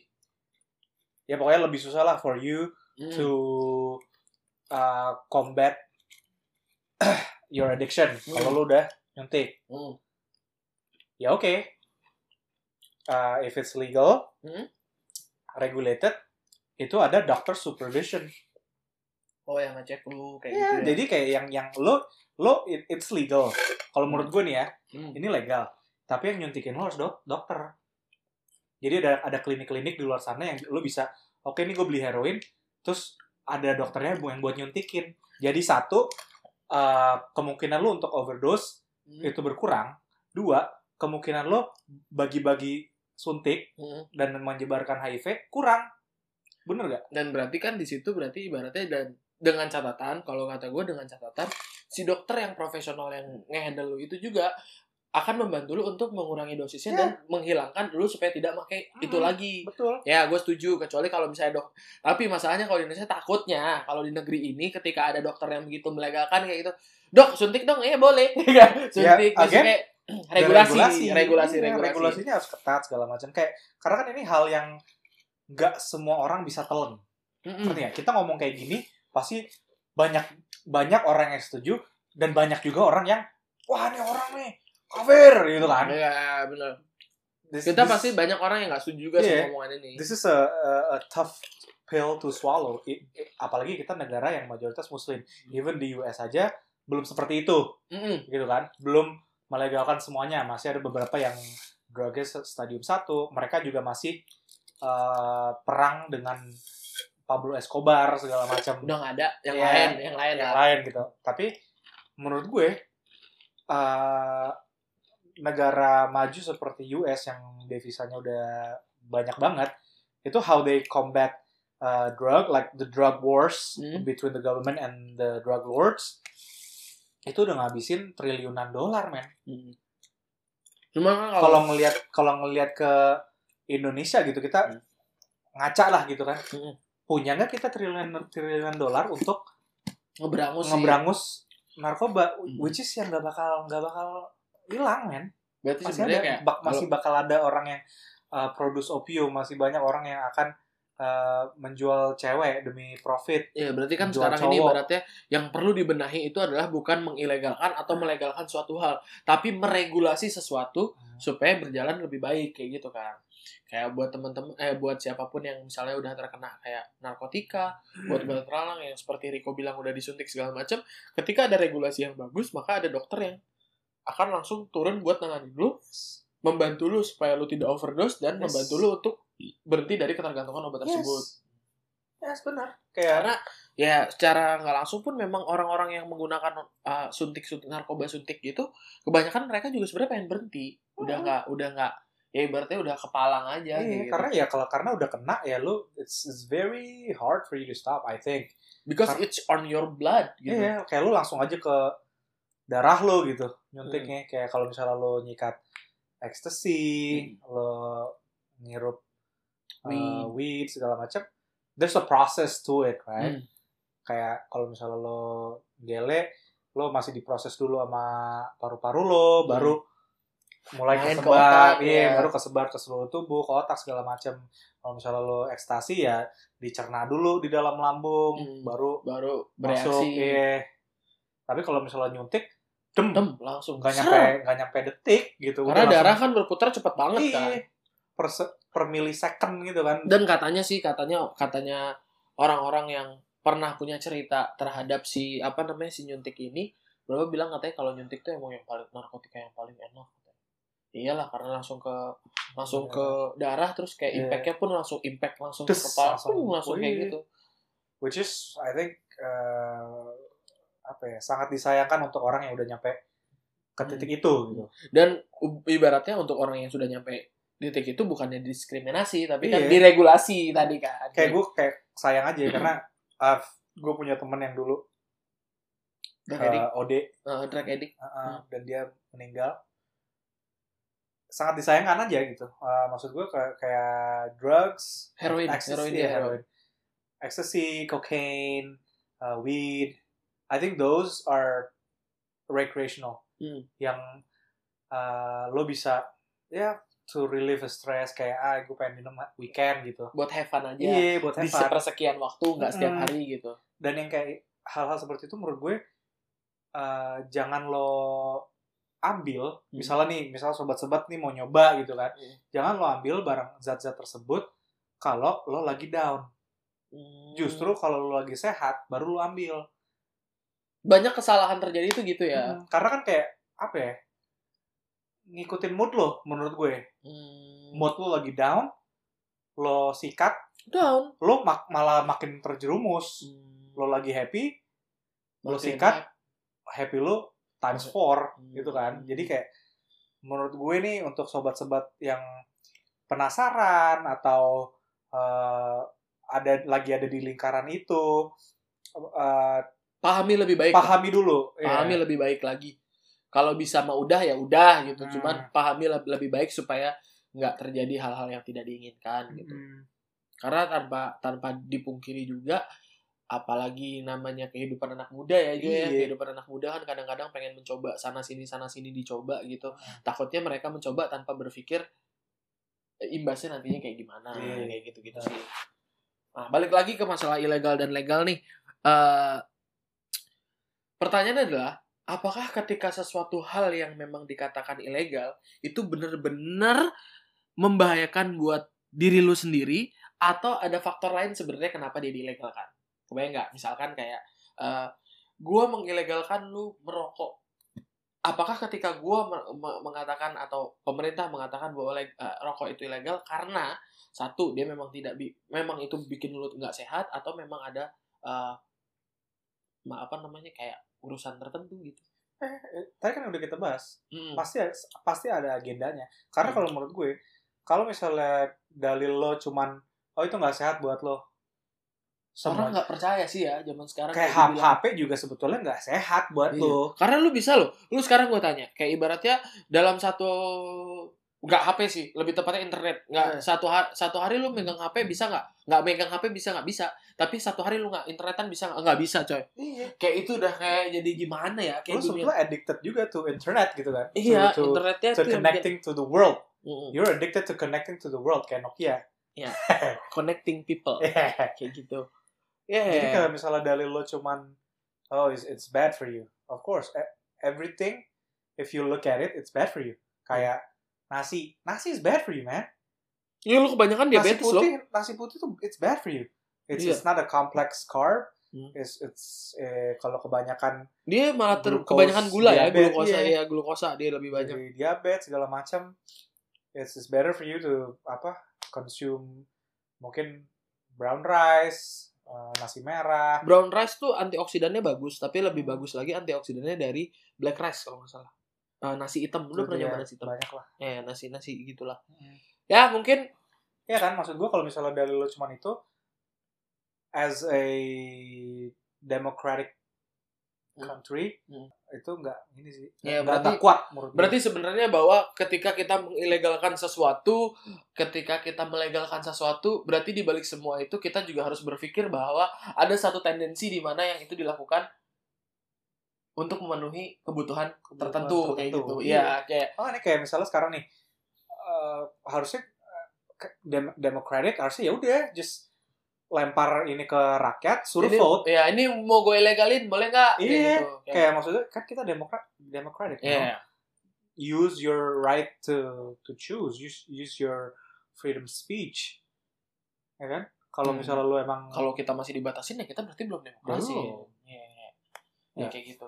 ya pokoknya lebih susah lah for you Hmm. to uh, combat your addiction kalau Hmm. lo udah nyuntik. Hmm. ya oke Uh, if it's legal Hmm. regulated itu ada doctor supervision Oh yang ngecek lu kayak Ya, gitu ya. jadi kayak yang yang lo lo it- it's legal kalau menurut gue nih ya Hmm. ini legal tapi yang nyuntikin lo harus dok dokter jadi ada ada klinik-klinik di luar sana yang lo bisa oke nih gue beli heroin terus ada dokternya yang buat nyuntikin jadi satu uh, kemungkinan lo untuk overdose Hmm. itu berkurang dua kemungkinan lo bagi-bagi suntik Hmm. dan menyebarkan HIV kurang bener gak? Dan berarti kan di situ berarti ibaratnya dan dengan catatan kalau kata gue dengan catatan si dokter yang profesional yang ngehandle lu itu juga akan membantu lu untuk mengurangi dosisnya Ya. dan menghilangkan lu supaya tidak pakai itu Hmm. lagi. betul Ya, gue setuju. Kecuali kalau misalnya dok. Tapi masalahnya kalau di Indonesia takutnya kalau di negeri ini ketika ada dokter yang begitu melegalkan kayak gitu, dok suntik dong, ya boleh. suntik, Ya, Maksudnya again, kayak regulasi, regulasi, Iya, regulasi, regulasinya harus ketat segala macam kayak karena kan ini hal yang nggak semua orang bisa telan Mm-mm. ngerti nggak? kita ngomong kayak gini pasti banyak banyak orang yang setuju dan banyak juga orang yang wah ini orang nih kafir gitu kan. Ya, benar. This- Kita this- pasti banyak orang yang nggak setuju juga Iya. sama omongan ini. this is a, a, a tough pill to swallow. I- i- apalagi kita negara yang mayoritas muslim. Even di US aja belum seperti itu. Mm-mm. gitu kan? Belum melegalkan semuanya. Masih ada beberapa yang drugnya stadium 1 mereka juga masih eh, perang dengan Pablo Escobar segala macam. Udah nggak ada. Yang Iya, lain, yang lain yang lah. lain gitu. Tapi menurut gue eh, negara maju seperti US yang devisanya udah banyak banget itu how they combat uh, drug like the drug wars Hmm. between the government and the drug lords itu udah ngabisin triliunan dolar men Mm. Cuma kan kalau ngelihat kalau ngelihat ke Indonesia gitu kita Hmm. ngaca lah gitu kan Hmm. punya nggak kita triliunan triliunan dolar untuk ngeberangus ngeberangus narkoba Hmm. which is yang nggak bakal nggak bakal hilang men Berarti masih sebenarnya ada kayak bak- kalau- masih bakal ada orang yang uh, produce opium masih banyak orang yang akan eh, menjual cewek demi profit. Ya, berarti kan sekarang ini cowok. ibaratnya yang perlu dibenahi itu adalah bukan mengilegalkan atau melegalkan suatu hal, tapi meregulasi sesuatu supaya berjalan lebih baik kayak gitu kan. Kayak buat teman-teman eh buat siapa pun yang misalnya udah terkena kayak narkotika, buat obat terlarang yang seperti Riko bilang udah disuntik segala macam, ketika ada regulasi yang bagus, maka ada dokter yang akan langsung turun buat nanganin lu, membantu lu supaya lu tidak overdose dan Yes. membantu lu untuk berhenti dari ketergantungan obat tersebut. Yes, benar. Kayak Karena ya secara nggak langsung pun memang orang-orang yang menggunakan uh, suntik-suntik narkoba suntik gitu, kebanyakan mereka juga sebenarnya pengen berhenti. Udah Hmm. nggak, udah nggak, ya ibaratnya udah kepalang aja. Iya, gitu. karena ya kalau karena udah kena ya lu it's, it's very hard for you to stop I think. because kar- it's on your blood gitu. Iya, kayak lu langsung aja ke darah lu gitu Hmm. nyuntiknya. Kayak kalau misalnya lu nyikat ecstasy, lu ngirup uh, Weed. weed segala macam, there's a process to it, right? Hmm. Kayak kalau misalnya lo gele, lo masih diproses dulu sama paru-paru lo, baru mulai Main ke kesebar, otak, iya, ya. baru kesebar ke seluruh tubuh, ke otak segala macam. Kalau misalnya lo ekstasi ya dicerna dulu di dalam lambung, Hmm. baru Baru masuk, bereaksi, iya. Tapi kalau misalnya nyuntik, dem, dem langsung. Ser. nyampe nggak nyampe detik gitu. Karena Udah darah langsung- kan berputar cepet banget iya, kan. per, per millisecond gitu kan. Dan katanya sih, katanya katanya orang-orang yang pernah punya cerita terhadap si apa namanya si nyuntik ini, berapa bilang katanya kalau nyuntik tuh emang yang paling narkotika yang paling enak. Iyalah karena langsung ke langsung Iya. ke darah terus kayak Iya. impact-nya pun langsung impact langsung ke kepala langsung, langsung, kayak gitu. which is I think uh, apa ya sangat disayangkan untuk orang yang udah nyampe ke titik itu gitu. Dan ibaratnya untuk orang yang sudah nyampe di titik itu bukannya diskriminasi tapi kan Iya. diregulasi tadi kan. Kayak gue kayak sayang aja ya, karena uh, gue punya temen yang dulu drug addict, uh, OD uh, drug addict. uh, uh, dan dia meninggal. Sangat disayangkan aja gitu. Uh, maksud gue kayak, kayak drugs, Heroin, ecstasy, heroin ya, heroin. ecstasy, cocaine, uh, weed. I think those are recreational. Hmm. Yang uh, lo bisa ya to relieve stress kayak ah gue pengen minum weekend gitu. buat have fun aja. Iya, buat Di have fun. sepersekian waktu nggak setiap hari gitu. Dan yang kayak hal-hal seperti itu menurut gue uh, jangan lo ambil, Hmm. misalnya nih, misalnya sobat-sobat nih mau nyoba gitu kan, Hmm. jangan lo ambil barang zat-zat tersebut kalau lo lagi down. Hmm. Justru kalau lo lagi sehat, baru lo ambil. Banyak kesalahan terjadi itu gitu ya. Hmm, Karena kan kayak apa ya? Ngikutin mood lo menurut gue. Hmm. Mood lo lagi down, lo sikat, down. lo mak- malah makin terjerumus. Hmm. Lo lagi happy, lo Makin sikat, hype. happy lo times four Hmm. gitu kan. Jadi kayak menurut gue nih untuk sobat-sobat yang penasaran atau eh, ada lagi ada di lingkaran itu eh, pahami lebih baik. pahami dulu. pahami Iya. lebih baik lagi. Kalau bisa mah udah ya udah gitu. Hmm. Cuman pahami leb- lebih baik supaya nggak terjadi hal-hal yang tidak diinginkan gitu. Hmm. Karena tanpa tanpa dipungkiri juga apalagi namanya kehidupan anak muda ya Jo ya. Iya. Kehidupan anak muda kan kadang-kadang pengen mencoba sana sini sana sini dicoba gitu. Hmm. Takutnya mereka mencoba tanpa berpikir eh, imbasnya nantinya kayak gimana Iya. kayak gitu-gitu sih. Nah, balik lagi ke masalah ilegal dan legal nih. Eh pertanyaannya adalah apakah ketika sesuatu hal yang memang dikatakan ilegal itu benar-benar membahayakan buat diri lu sendiri atau ada faktor lain sebenarnya kenapa dia dilegalkan? Kebayang nggak? Misalkan kayak eh gua mengilegalkan lu merokok. Apakah ketika me- mengatakan atau pemerintah mengatakan bahwa eh, rokok itu ilegal karena satu dia memang tidak bi- memang itu bikin lu nggak sehat atau memang ada ma- apa namanya kayak urusan tertentu gitu. Eh, tadi kan udah kita bahas. Mm. Pasti pasti ada agendanya. Karena Hmm. kalau menurut gue, kalau misalnya dalil lo cuman oh itu nggak sehat buat lo. Orang Semua nggak percaya sih ya zaman sekarang kayak kayak. HP juga sebetulnya nggak sehat buat Iya. lo. Karena lu bisa loh. Lu sekarang gue tanya, kayak ibaratnya dalam satu nggak HP sih, lebih tepatnya internet. Nggak Eh. satu hari satu hari lu megang HP bisa nggak? Nggak megang HP bisa nggak bisa. Tapi satu hari lu nggak internetan bisa nggak? Nggak bisa coy. Iya. Kayak itu udah kayak jadi gimana ya? Kayak dunia. sebetulnya addicted juga to internet gitu kan. Iya, to, to, internetnya to connecting to the world. Mm-mm. You're addicted to connecting to the world kayak Nokia. connecting people Yeah. kayak gitu. Ya. Jadi kalau misalnya dalil lo cuman oh it's, it's bad for you. Of course, e- everything if you look at it it's bad for you. Kayak nasi, nasi is bad for you, man. Ya lu kebanyakan Nasi diabetes loh. putih, nasi putih tuh it's bad for you. It's Iya. it's not a complex carb. Hmm. It's it's eh, kalau kebanyakan Dia malah ter- Glukos, kebanyakan gula ya, diabetes, glukosa iya. ya, glukosa dia lebih banyak. jadi diabetes segala macam. It's, it's better for you to apa consume mungkin brown rice, eh, nasi merah. Brown rice tuh antioksidannya bagus, tapi lebih bagus lagi antioksidannya dari black rice kalau nggak salah. Eh, nasi hitam, lu pernah Iya, nyoba nasi hitam? Banyak lah. Eh, nasi nasi gitulah. Ya mungkin Ya kan, maksud gue kalau misalnya dalil lo cuman itu as a democratic Hmm. country Hmm. itu nggak ini sih Ya, nggak berarti- kuat menurut berarti sebenarnya bahwa ketika kita mengilegalkan sesuatu, ketika kita melegalkan sesuatu, berarti di balik semua itu kita juga harus berpikir bahwa ada satu tendensi di mana yang itu dilakukan untuk memenuhi kebutuhan Kebutuhan tertentu, kayak tertentu. gitu. Iya, kayak Oh ini kayak misalnya sekarang nih eh, harusnya eh, dem- democratic harusnya ya udah just lempar ini ke rakyat suruh ini, vote Ya, ini mau gue legalin, boleh nggak? Iya, gitu. Kayak- kayak maksudnya kan kita demokrat democratic you know? Iya. use your right to to choose use use your freedom speech ya kan kalau Hmm. misalnya lu emang Kalau kita masih dibatasin ya kita berarti belum demokrasi. Belum. Iya. Ya, Ya. kayak gitu.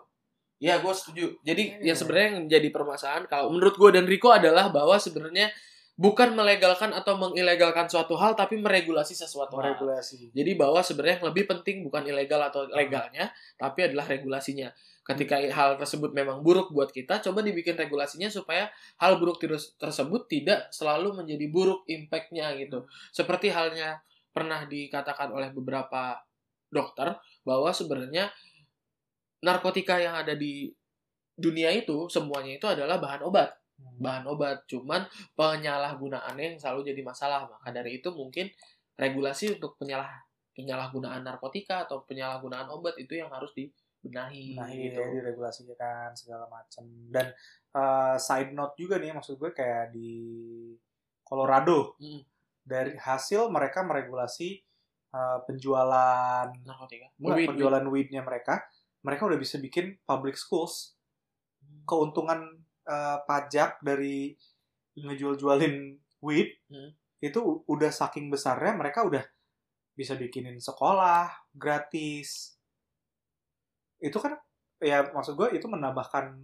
Ya, gue setuju. Jadi, Iya. ya sebenarnya yang jadi permasalahan kalau menurut gue dan Riko adalah bahwa sebenarnya bukan melegalkan atau mengilegalkan suatu hal tapi meregulasi sesuatu hal. meregulasi Jadi bahwa sebenarnya yang lebih penting bukan ilegal atau legalnya, tapi adalah regulasinya. Ketika hal tersebut memang buruk buat kita, coba dibikin regulasinya supaya hal buruk tersebut tidak selalu menjadi buruk impact-nya gitu. Seperti halnya pernah dikatakan oleh beberapa dokter bahwa sebenarnya narkotika yang ada di dunia itu semuanya itu adalah bahan obat. Hmm. bahan obat cuman penyalahgunaannya yang selalu jadi masalah. Maka dari itu mungkin regulasi untuk penyalah penyalahgunaan narkotika atau penyalahgunaan obat itu yang harus dibenahi nah gitu. itu diregulasikan kan segala macam dan uh, side note juga nih maksud gue kayak di Colorado. Hmm. dari hasil mereka meregulasi uh, penjualan narkotika. Enggak, Weed, penjualan weednya mereka mereka udah bisa bikin public schools weed. keuntungan uh, pajak dari ngejual-jualin weed Hmm. itu udah saking besarnya mereka udah bisa bikinin sekolah gratis itu kan ya maksud gue itu menambahkan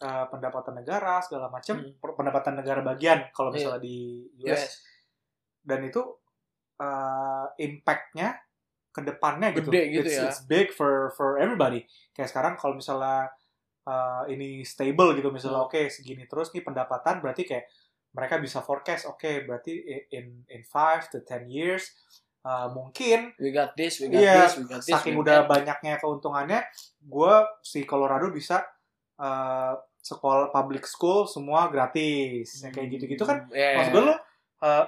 uh, pendapatan negara segala macam Hmm. pendapatan negara bagian kalau Iya. misalnya di US Yes. dan itu uh, impact-nya ke depannya gitu. Gede gitu it's, ya. It's big for for everybody. Kayak sekarang kalau misalnya uh, ini stable gitu misalnya Hmm. oke segini terus nih pendapatan berarti kayak mereka bisa forecast oke berarti i- in in 5 to 10 years uh, mungkin we got this we got Iya, this we got this saking we udah got- banyaknya keuntungannya gue si Colorado bisa uh, sekolah public school semua gratis Ya, kayak gitu-gitu kan Iya. maksud gue lo uh,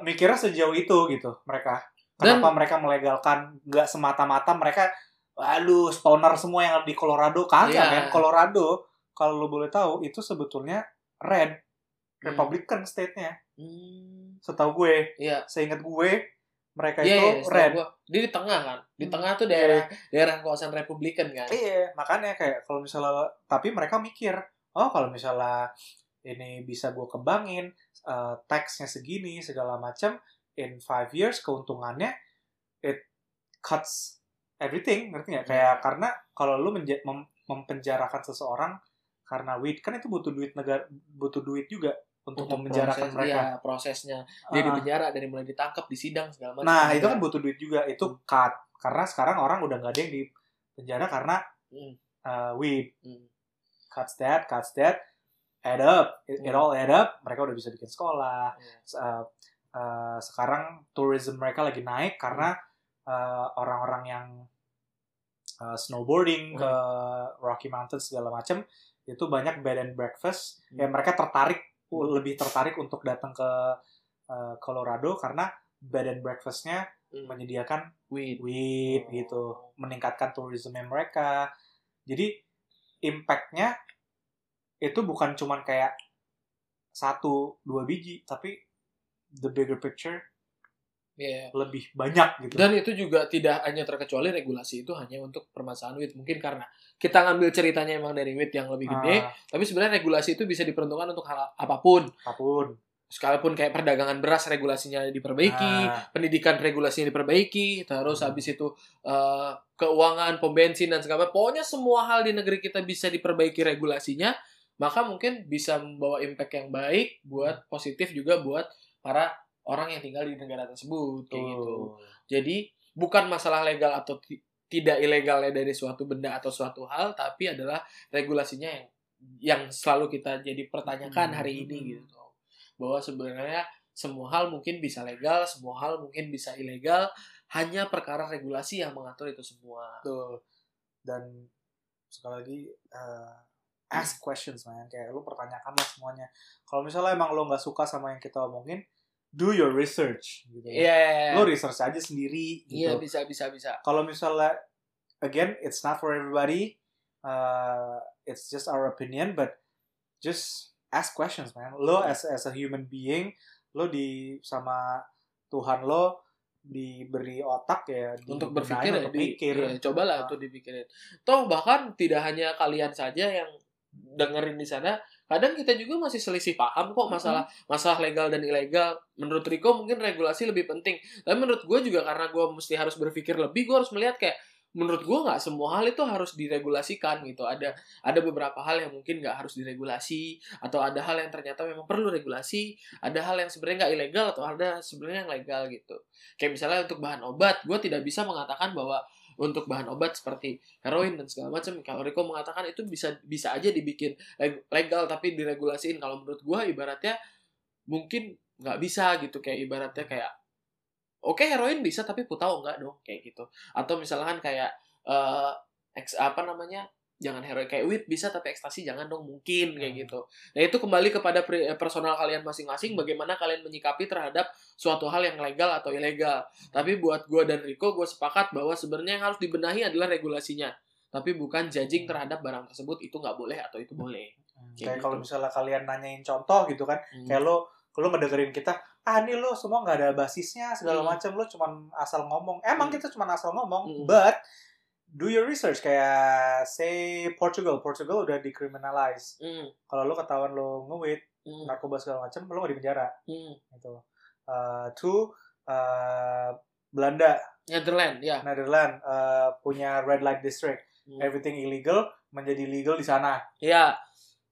mikirnya sejauh itu gitu mereka Dan- kenapa mereka melegalkan nggak semata-mata mereka aduh spawner semua yang di Colorado kagak Iya. men Colorado kalau lo boleh tahu itu sebetulnya red Hmm. Republican state-nya Hmm. setahu gue Iya. seingat gue mereka Iya, itu iya, setahu red gua. Dia di tengah kan. Di Hmm. tengah tuh daerah daerah kawasan Republikan kan. Iya, makanya kayak kalau misalnya tapi mereka mikir, oh kalau misalnya ini bisa gue kembangin, uh, taxnya segini segala macam, in five years keuntungannya it cuts everything, ngerti nggak? Kayak karena kalau lu menja- mem- mempenjarakan seseorang karena weed kan itu butuh duit negara, butuh duit juga untuk, memenjarakan proses, mereka. Iya, prosesnya. Dia di Ah. penjara dari mulai ditangkap, di sidang segala macam. Nah itu kan butuh duit juga, itu cut. Karena sekarang orang udah nggak ada yang di penjara karena Hmm. uh, weed. Hmm. cuts that, cuts that, add up, it, it Hmm. all add up, mereka udah bisa bikin sekolah. Iya. Uh, uh, sekarang tourism mereka lagi naik karena Hmm. uh, orang-orang yang uh, snowboarding Hmm. ke Rocky Mountains segala macam itu banyak bed and breakfast. Hmm. Ya mereka tertarik, lebih tertarik untuk datang ke uh, Colorado karena bed and breakfastnya Hmm. menyediakan Weed. weed Oh. gitu, meningkatkan tourismnya mereka. Jadi impact-nya itu bukan cuman kayak satu dua biji, tapi the bigger picture Iya. lebih banyak gitu. Dan itu juga tidak hanya terkecuali regulasi itu hanya untuk permasalahan WIT. Mungkin karena kita ngambil ceritanya emang dari WIT yang lebih gede, Ah, tapi sebenarnya regulasi itu bisa diperuntukkan untuk hal apa pun. apa pun. Sekalipun kayak perdagangan beras regulasinya diperbaiki, Ah, pendidikan regulasinya diperbaiki, terus Hmm. habis itu eh, keuangan, pom bensin dan segala. Pokoknya semua hal di negeri kita bisa diperbaiki regulasinya, maka mungkin bisa membawa impact yang baik buat positif juga buat para orang yang tinggal di negara tersebut kayak gitu. Jadi bukan masalah legal atau ti- tidak ilegalnya dari suatu benda atau suatu hal, tapi adalah regulasinya yang yang selalu kita jadi pertanyakan Hmm. hari ini gitu. Bahwa sebenarnya semua hal mungkin bisa legal, semua hal mungkin bisa ilegal, hanya perkara regulasi yang mengatur itu semua. Betul. Dan sekali lagi uh, ask questions man kayak lu pertanyakan lah semuanya. Kalau misalnya emang lo nggak suka sama yang kita omongin, do your research gitu. Iya. Lo research aja sendiri Iya, gitu. bisa bisa bisa. Kalau misalnya again it's not for everybody, uh, it's just our opinion but just ask questions man. Lo as as a human being, lo di sama Tuhan lo diberi otak ya di- untuk berpikir ya, untuk di, mikir. iya, cobalah Ah. tuh dipikirin. Toh bahkan tidak hanya kalian saja yang dengerin di sana, kadang kita juga masih selisih paham kok masalah masalah legal dan ilegal. Menurut Riko mungkin regulasi lebih penting, tapi menurut gue juga karena gue mesti harus berpikir lebih, gue harus melihat kayak menurut gue nggak semua hal itu harus diregulasikan gitu. Ada ada beberapa hal yang mungkin nggak harus diregulasi, atau ada hal yang ternyata memang perlu regulasi, ada hal yang sebenarnya nggak ilegal atau ada sebenarnya yang legal gitu. Kayak misalnya untuk bahan obat, gue tidak bisa mengatakan bahwa untuk bahan obat seperti heroin dan segala macam, kalau Riko mengatakan itu bisa bisa aja dibikin leg- legal tapi diregulasiin. Kalau menurut gue ibaratnya mungkin nggak bisa gitu kayak ibaratnya kayak oke heroin bisa tapi putau enggak dong kayak gitu. Atau misalkan kayak ex, apa namanya jangan heroin kayak weed bisa tapi ekstasi jangan dong mungkin kayak Hmm. gitu. Nah itu kembali kepada eh, personal kalian masing-masing bagaimana kalian menyikapi terhadap suatu hal yang legal atau ilegal. Tapi buat gue dan Rico gue sepakat bahwa sebenarnya yang harus dibenahi adalah regulasinya. Tapi bukan judging terhadap barang tersebut itu nggak boleh atau itu boleh. Hmm, Kayak Kayak kalau gitu. misalnya kalian nanyain contoh gitu kan, Hmm. kayak lo lo ngedengerin kita, ah ini lo semua nggak ada basisnya segala Hmm. macam, lo cuman asal ngomong. Emang Hmm. kita cuman asal ngomong, Hmm. but do your research kayak say Portugal, Portugal udah decriminalize. Hmm, Kalau lo ketahuan lo nge-weed, hmm, narkoba segala macam, lo nggak di penjara hmm. gitu. Uh, two, uh, Belanda, Netherlands ya. Netherlands uh, punya red light district, Hmm. everything illegal menjadi legal di sana. Ya,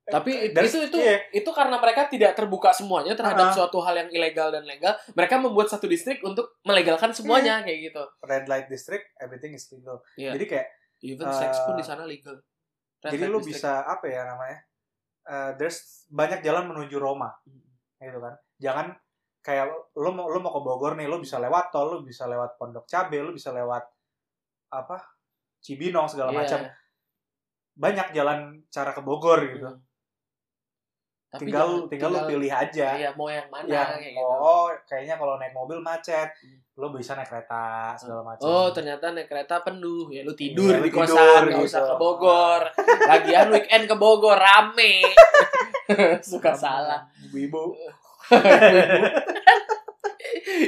tapi Dan- itu itu iya. itu karena mereka tidak terbuka semuanya terhadap Ah. suatu hal yang ilegal dan legal. Mereka membuat satu distrik untuk melegalkan semuanya kayak gitu. red light district, everything is legal. Iya. Jadi kayak Even Eh, seks pun di sana legal. Red jadi lu district. bisa apa ya namanya uh, there's banyak jalan menuju Roma Hmm. gitu kan jangan kayak lu mau lu mau ke Bogor nih lu bisa lewat tol lu bisa lewat Pondok Cabe lu bisa lewat apa Cibinong segala Iya. macam banyak jalan cara ke Bogor gitu Hmm. Tapi tinggal jangan- tinggal lu pilih aja Iya, mau yang mana yang kayak gitu. oh kayaknya kalau naik mobil macet Hmm. lu bisa naik kereta segala macam Oh, ternyata naik kereta penuh. Ya lu tidur Iya, lu di tidur kosan, nggak gitu. usah ke Bogor. Lagian weekend ke Bogor rame. Suka salah. ibu-ibu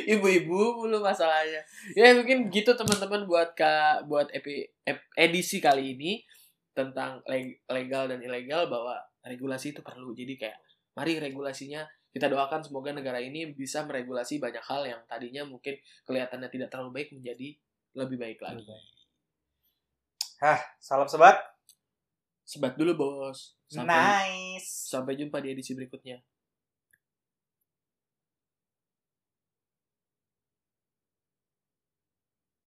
Ibu-ibu mulu masalahnya. Ya mungkin gitu teman-teman buat ka, buat epi, ep- edisi kali ini tentang leg- legal dan ilegal bahwa regulasi itu perlu. Jadi kayak mari regulasinya kita doakan semoga negara ini bisa meregulasi banyak hal yang tadinya mungkin kelihatannya tidak terlalu baik menjadi lebih baik lagi. salam sebat Sebat dulu bos. Sampai nice sampai jumpa di edisi berikutnya.